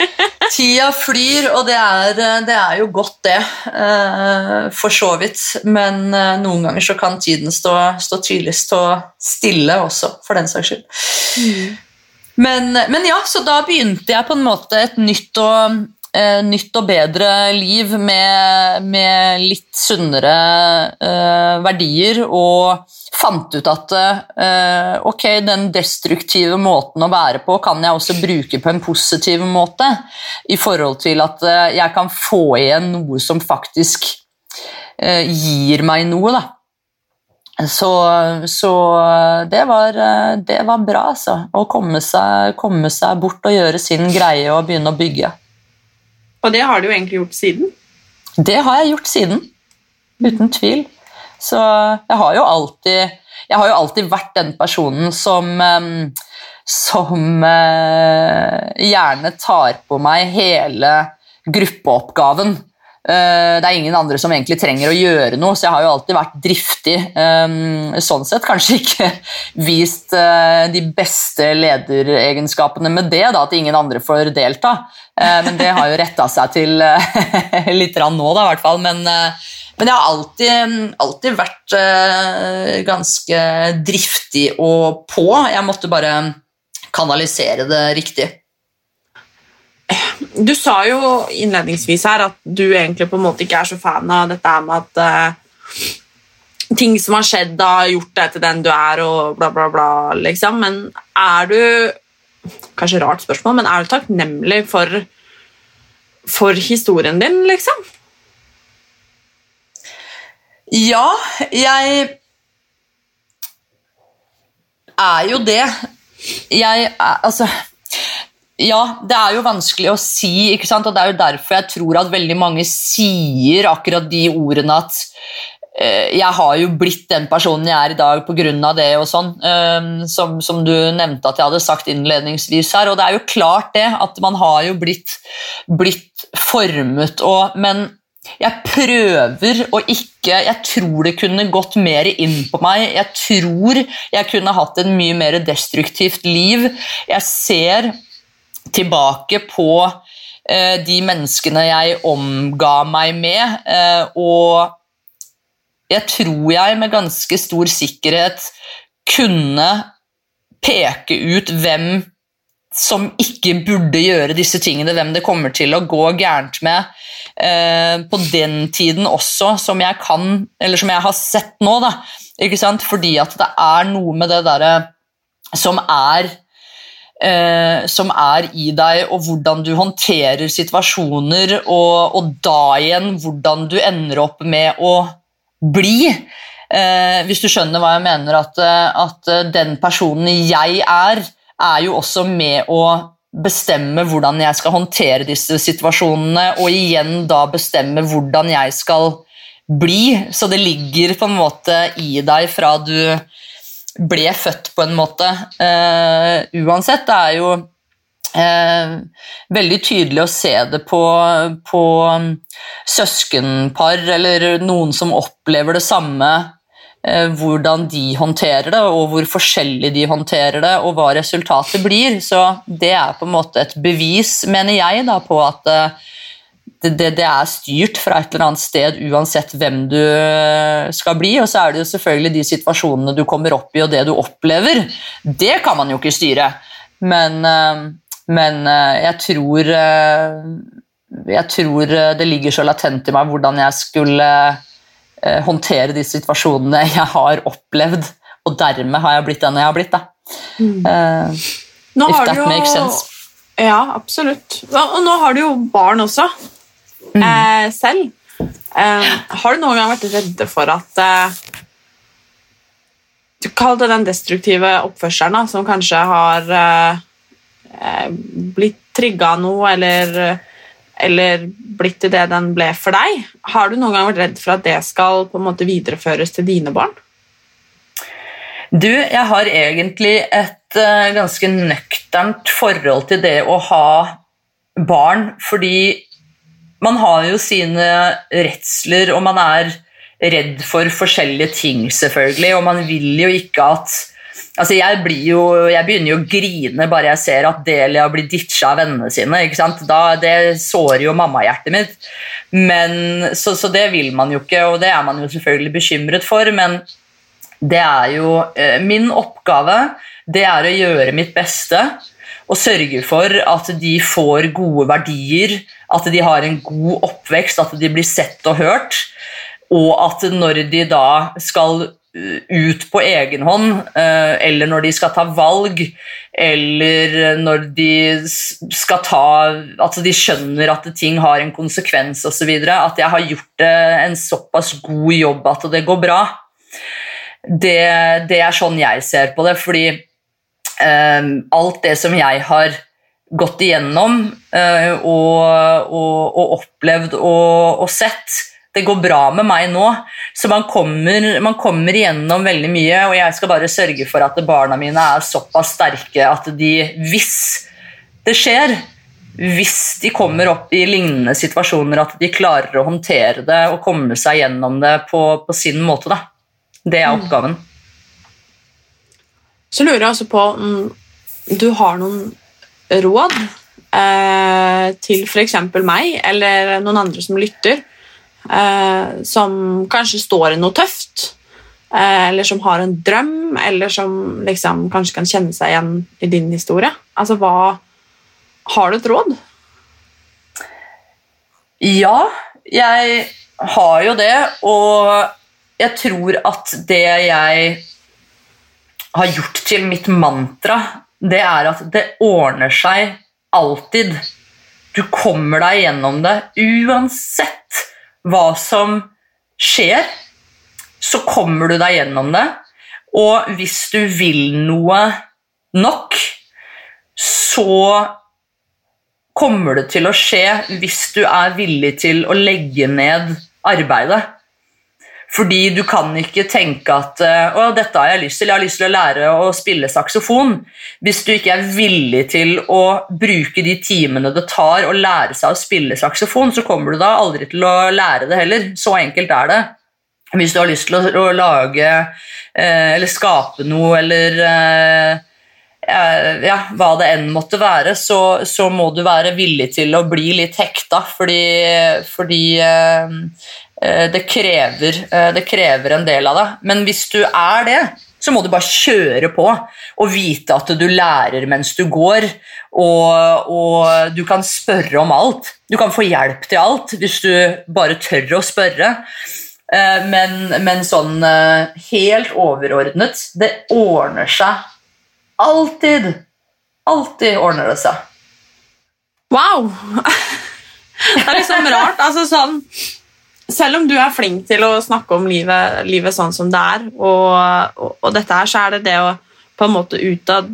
*laughs*
Tida flyr, og det er, det er jo godt, det. eh, For så vidt. Men eh, noen ganger så kan tiden stå, stå tydelig stå stille også, for den saks skyld. Men, men ja, så da begynte jeg på en måte et nytt og, eh, nytt og bedre liv med, med litt sunnere eh, verdier, og fant ut at eh, ok, den destruktive måten å være på kan jeg også bruke på en positiv måte, i forhold til at eh, jeg kan få igjen noe som faktisk eh, gir meg noe, da. Så, så det, var, eh, det var bra, altså. Å komme seg, komme seg bort og gjøre sin greie og begynne å bygge.
Og det har du jo egentlig gjort siden.
Det har jeg gjort siden. Uten tvil. Så jeg har jo alltid, har jo alltid vært den personen som som eh, gjerne tar på meg hele gruppeoppgaven. Eh, det er ingen andre som egentlig trenger å gjøre noe, så jeg har jo alltid vært driftig. sånn sett kanskje ikke *laughs* vist eh, de beste lederegenskapene med det, da, at ingen andre får delta. Eh, men det har jo retta seg til *laughs* litt nå, da, i hvert fall. Men, men jeg har alltid, alltid vært ganske driftig og på. Jeg måtte bare kanalisere det riktig.
Du sa jo innledningsvis her at du egentlig på en måte ikke er så fan av dette med at uh, ting som har skjedd, har gjort deg til den du er, og bla, bla, bla, liksom. Men er du Kanskje rart spørsmål, men er du takknemlig for, for historien din, liksom?
Ja, jeg er jo det. Jeg er Altså Ja, det er jo vanskelig å si, ikke sant? og det er jo derfor jeg tror at veldig mange sier akkurat de ordene at eh, jeg har jo blitt den personen jeg er i dag pga. det, og sånn, eh, som, som du nevnte at jeg hadde sagt innledningsvis her. Og det er jo klart det, at man har jo blitt, blitt formet, og, men jeg prøver å ikke Jeg tror det kunne gått mer inn på meg. Jeg tror jeg kunne hatt en mye mer destruktivt liv. Jeg ser tilbake på eh, de menneskene jeg omga meg med, eh, og jeg tror jeg med ganske stor sikkerhet kunne peke ut hvem som ikke burde gjøre disse tingene, hvem det kommer til å gå gærent med eh, på den tiden også, som jeg kan, eller som jeg har sett nå. da, ikke sant? Fordi at det er noe med det derre som er eh, som er i deg, og hvordan du håndterer situasjoner, og, og da igjen hvordan du ender opp med å bli. Eh, hvis du skjønner hva jeg mener, at, at den personen jeg er, er jo også med å bestemme hvordan jeg skal håndtere disse situasjonene, og igjen da bestemme hvordan jeg skal bli. Så det ligger på en måte i deg fra du ble født, på en måte. Uh, uansett, det er jo uh, veldig tydelig å se det på, på søskenpar eller noen som opplever det samme Eh, hvordan de håndterer det, og hvor forskjellig de håndterer det, og hva resultatet blir. Så det er på en måte et bevis, mener jeg, da, på at det, det, det, er styrt fra et eller annet sted uansett hvem du eh, skal bli. Og så er det jo selvfølgelig de situasjonene du kommer opp i, og det du opplever. Det kan man jo ikke styre. Men, men jeg tror Jeg tror det ligger så latent i meg hvordan jeg skulle Eh, håndtere de situasjonene jeg har opplevd, og dermed har jeg blitt den jeg har blitt. Mm. Uh, if that jo, makes sense.
Ja, absolutt. Og nå har du jo barn også. Eh, selv. Eh, har du noen gang vært redde for at eh, Du Kall det den destruktive oppførselen da, som kanskje har eh, blitt trigga noe, eller eller blitt til det den ble for deg. Har du noen gang vært redd for at det skal på en måte videreføres til dine barn?
Du, jeg har egentlig et uh, ganske nøkternt forhold til det å ha barn, fordi man har jo sine redsler, og man er redd for forskjellige ting, selvfølgelig, og man vil jo ikke at Altså jeg, jo, jeg, begynner jo å grine bare jeg ser at Delia blir ditcha av vennene sine. ikke sant? Da, det sårer jo mammahjertet mitt. Men, så, så, det vil man jo ikke, og det er man jo selvfølgelig bekymret for. Men det er jo eh, min oppgave det er å gjøre mitt beste og sørge for at de får gode verdier, at de har en god oppvekst, at de blir sett og hørt. Og at når de da skal ut på egen hånd, eh, eller når de skal ta valg, eller når de skal ta At de skjønner at ting har en konsekvens osv. At jeg har gjort en såpass god jobb at det går bra. Det, det er sånn jeg ser på det, fordi um, alt det som jeg har gått igjennom uh, og, og, og, opplevd og, og sett, det går bra med meg nå. Så man kommer, man kommer, igjennom veldig mye, og jeg skal bare sørge for at barna mine er såpass sterke at de, hvis det skjer, hvis de kommer opp i lignende situasjoner, at de klarer å håndtere det og komme seg gjennom det på, på sin måte. Da. Det er oppgaven.
Så lurer jeg også på om du har noen råd eh, til f.eks. meg eller noen andre som lytter, eh, som kanskje står i noe tøft, eh, eller som har en drøm, eller som liksom kanskje kan kjenne seg igjen i din historie. Altså, hva Har du et råd?
Ja, jeg har jo det, og jeg tror at det jeg har gjort til mitt mantra, det er at det ordner seg alltid. Du kommer deg gjennom det uansett hva som skjer, så kommer du deg gjennom det. Og hvis du vil noe nok, så kommer det til å skje hvis du er villig til å legge ned arbeidet. Fordi du kan ikke tenke at eh, å, dette har jeg lyst til, jeg har lyst til å lære å spille saksofon. Hvis du ikke er villig til å bruke de timene det tar å lære seg å spille saksofon, så kommer du da aldri til å lære det heller. Så enkelt er det. Hvis du har lyst til å, lage eh, eller skape noe eller eh, ja, hva det enn måtte være, så, så, må du være villig til å bli litt hekta, fordi, fordi det krever, eh, det krever, en del av det. Men hvis du er det, så må du bare kjøre på og vite at du lærer mens du går, og, og, du kan spørre om alt. Du kan få hjelp til alt hvis du bare tør å spørre. Eh, men, men sånn eh, helt overordnet Det ordner seg alltid. Alltid ordner det seg.
Wow! *laughs* Det er liksom rart. altså sånn selv om du er flink til å snakke om livet, livet sånn som det er, og, og, og, dette her, så er det det å på en måte ut av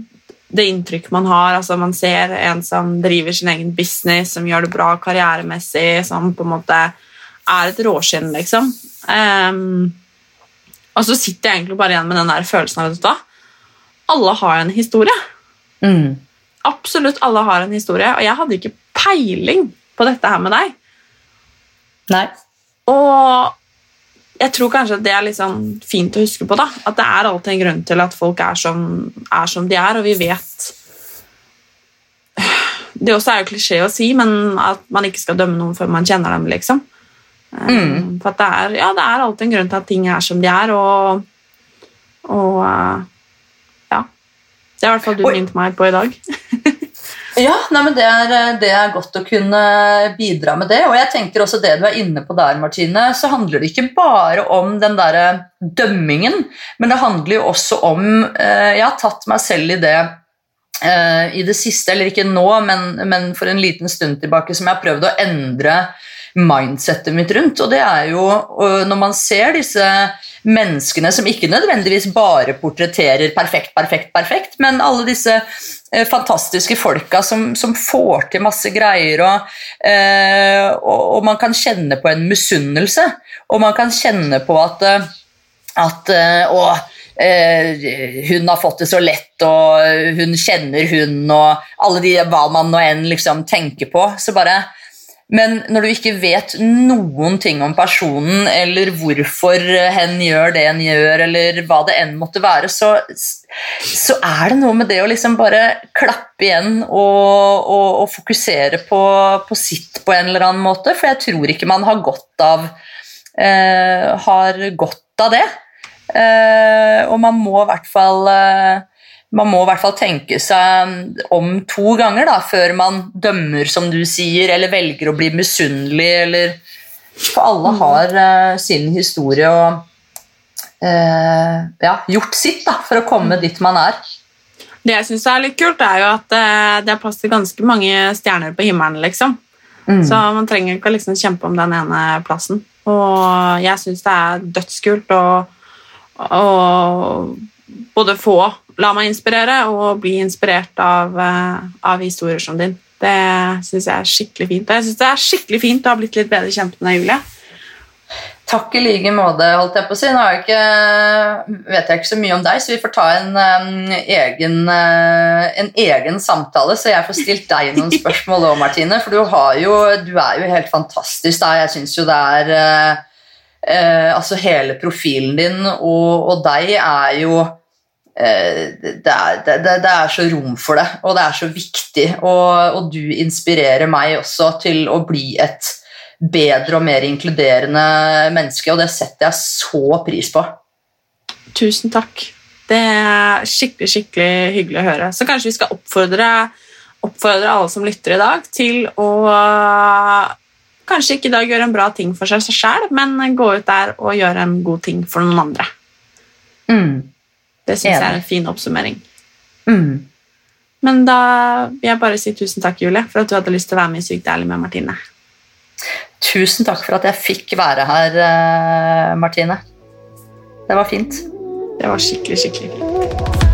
det inntrykk man har. altså Man ser en som driver sin egen business, som gjør det bra karrieremessig, som på en måte er et råskinn, liksom. Um, og så sitter jeg egentlig bare igjen med den der følelsen av vet Alle har en historie.
Mm.
Absolutt alle har en historie, og jeg hadde ikke peiling på dette her med deg.
Nei.
Og jeg tror kanskje det er litt sånn fint å huske på. da, At det er alltid en grunn til at folk er som, er som de er, og vi vet Det også er jo klisjé å si, men at man ikke skal dømme noen før man kjenner dem. liksom.
Mm.
For det er, ja, det er alltid en grunn til at ting er som de er, og, og ja. Det er i hvert fall du minnet meg på i dag. *laughs*
Ja, nei, det, er, eh, det, er, godt å kunne bidra med det. Og jeg tenker også det du er inne på der, Martine, så handler det ikke bare om den der dømmingen, men det handler jo også om eh, Jeg har tatt meg selv i det eh, i det siste, eller ikke nå, men, men for en liten stund tilbake, som jeg har prøvd å endre mindsettet mitt rundt. Og det er jo når man ser disse menneskene som ikke nødvendigvis bare portretterer perfekt, perfekt, perfekt, men alle disse eh, fantastiske folka som, som, får til masse greier, og, eh, og, og, man kan kjenne på en misunnelse. Og man kan kjenne på at, eh, at å, hun har fått det så lett, og hun kjenner hun, og alle de hva man nå enn liksom tenker på. Så bare men når du ikke vet noen ting om personen, eller hvorfor hen gjør det en gjør, eller hva det enn måtte være, så, så er det noe med det å liksom bare klappe igjen og, og, og fokusere på, på, sitt på en eller annen måte. For jeg tror ikke man har godt av, eh, har godt av det. Eh, og man må i hvert fall eh, man må i hvert fall tenke seg om to ganger da, før man dømmer, som du sier, eller velger å bli misunnelig. Eller, for alle mm. har uh, sin historie og uh, ja, gjort sitt da, for å komme mm. dit man er.
Det jeg syns er litt kult, er jo at uh, det er plass til ganske mange stjerner på himmelen. liksom. Mm. Så man trenger ikke å liksom kjempe om den ene plassen. Og jeg syns det er dødskult å både få la meg inspirere og bli inspirert av, eh, av historier som din. Det syns jeg er skikkelig fint. Jeg synes det er skikkelig fint å ha blitt litt bedre kjent med deg, Julie.
Takk i like måte, holdt jeg på å si. Nå ikke, vet jeg ikke så mye om deg, så vi får ta en, en, egen, uh, en egen, samtale, så jeg får stilt deg noen *laughs* spørsmål òg, Martine. For du, jo, du, er jo helt fantastisk. der. Jeg syns jo det er uh, Altså, hele profilen din og, og deg er jo Eh, det er, det, det er, så rom for det, og det er så viktig. Og, og, du inspirerer meg også til å bli et bedre og mer inkluderende menneske, og det setter jeg så pris på.
Tusen takk. Det er skikkelig skikkelig hyggelig å høre. Så kanskje vi skal oppfordre, oppfordre alle som lytter i dag, til å kanskje ikke i dag gjøre en bra ting for seg sjøl, men gå ut der og gjøre en god ting for noen andre.
Mm.
Det syns jeg er en fin oppsummering.
Mm.
Men da vil jeg bare si tusen takk, Julie, for at du hadde lyst til å være med i Sykt ærlig med Martine.
Tusen takk for at jeg fikk være her, eh, Martine. Det var fint.
Det var skikkelig, skikkelig fint.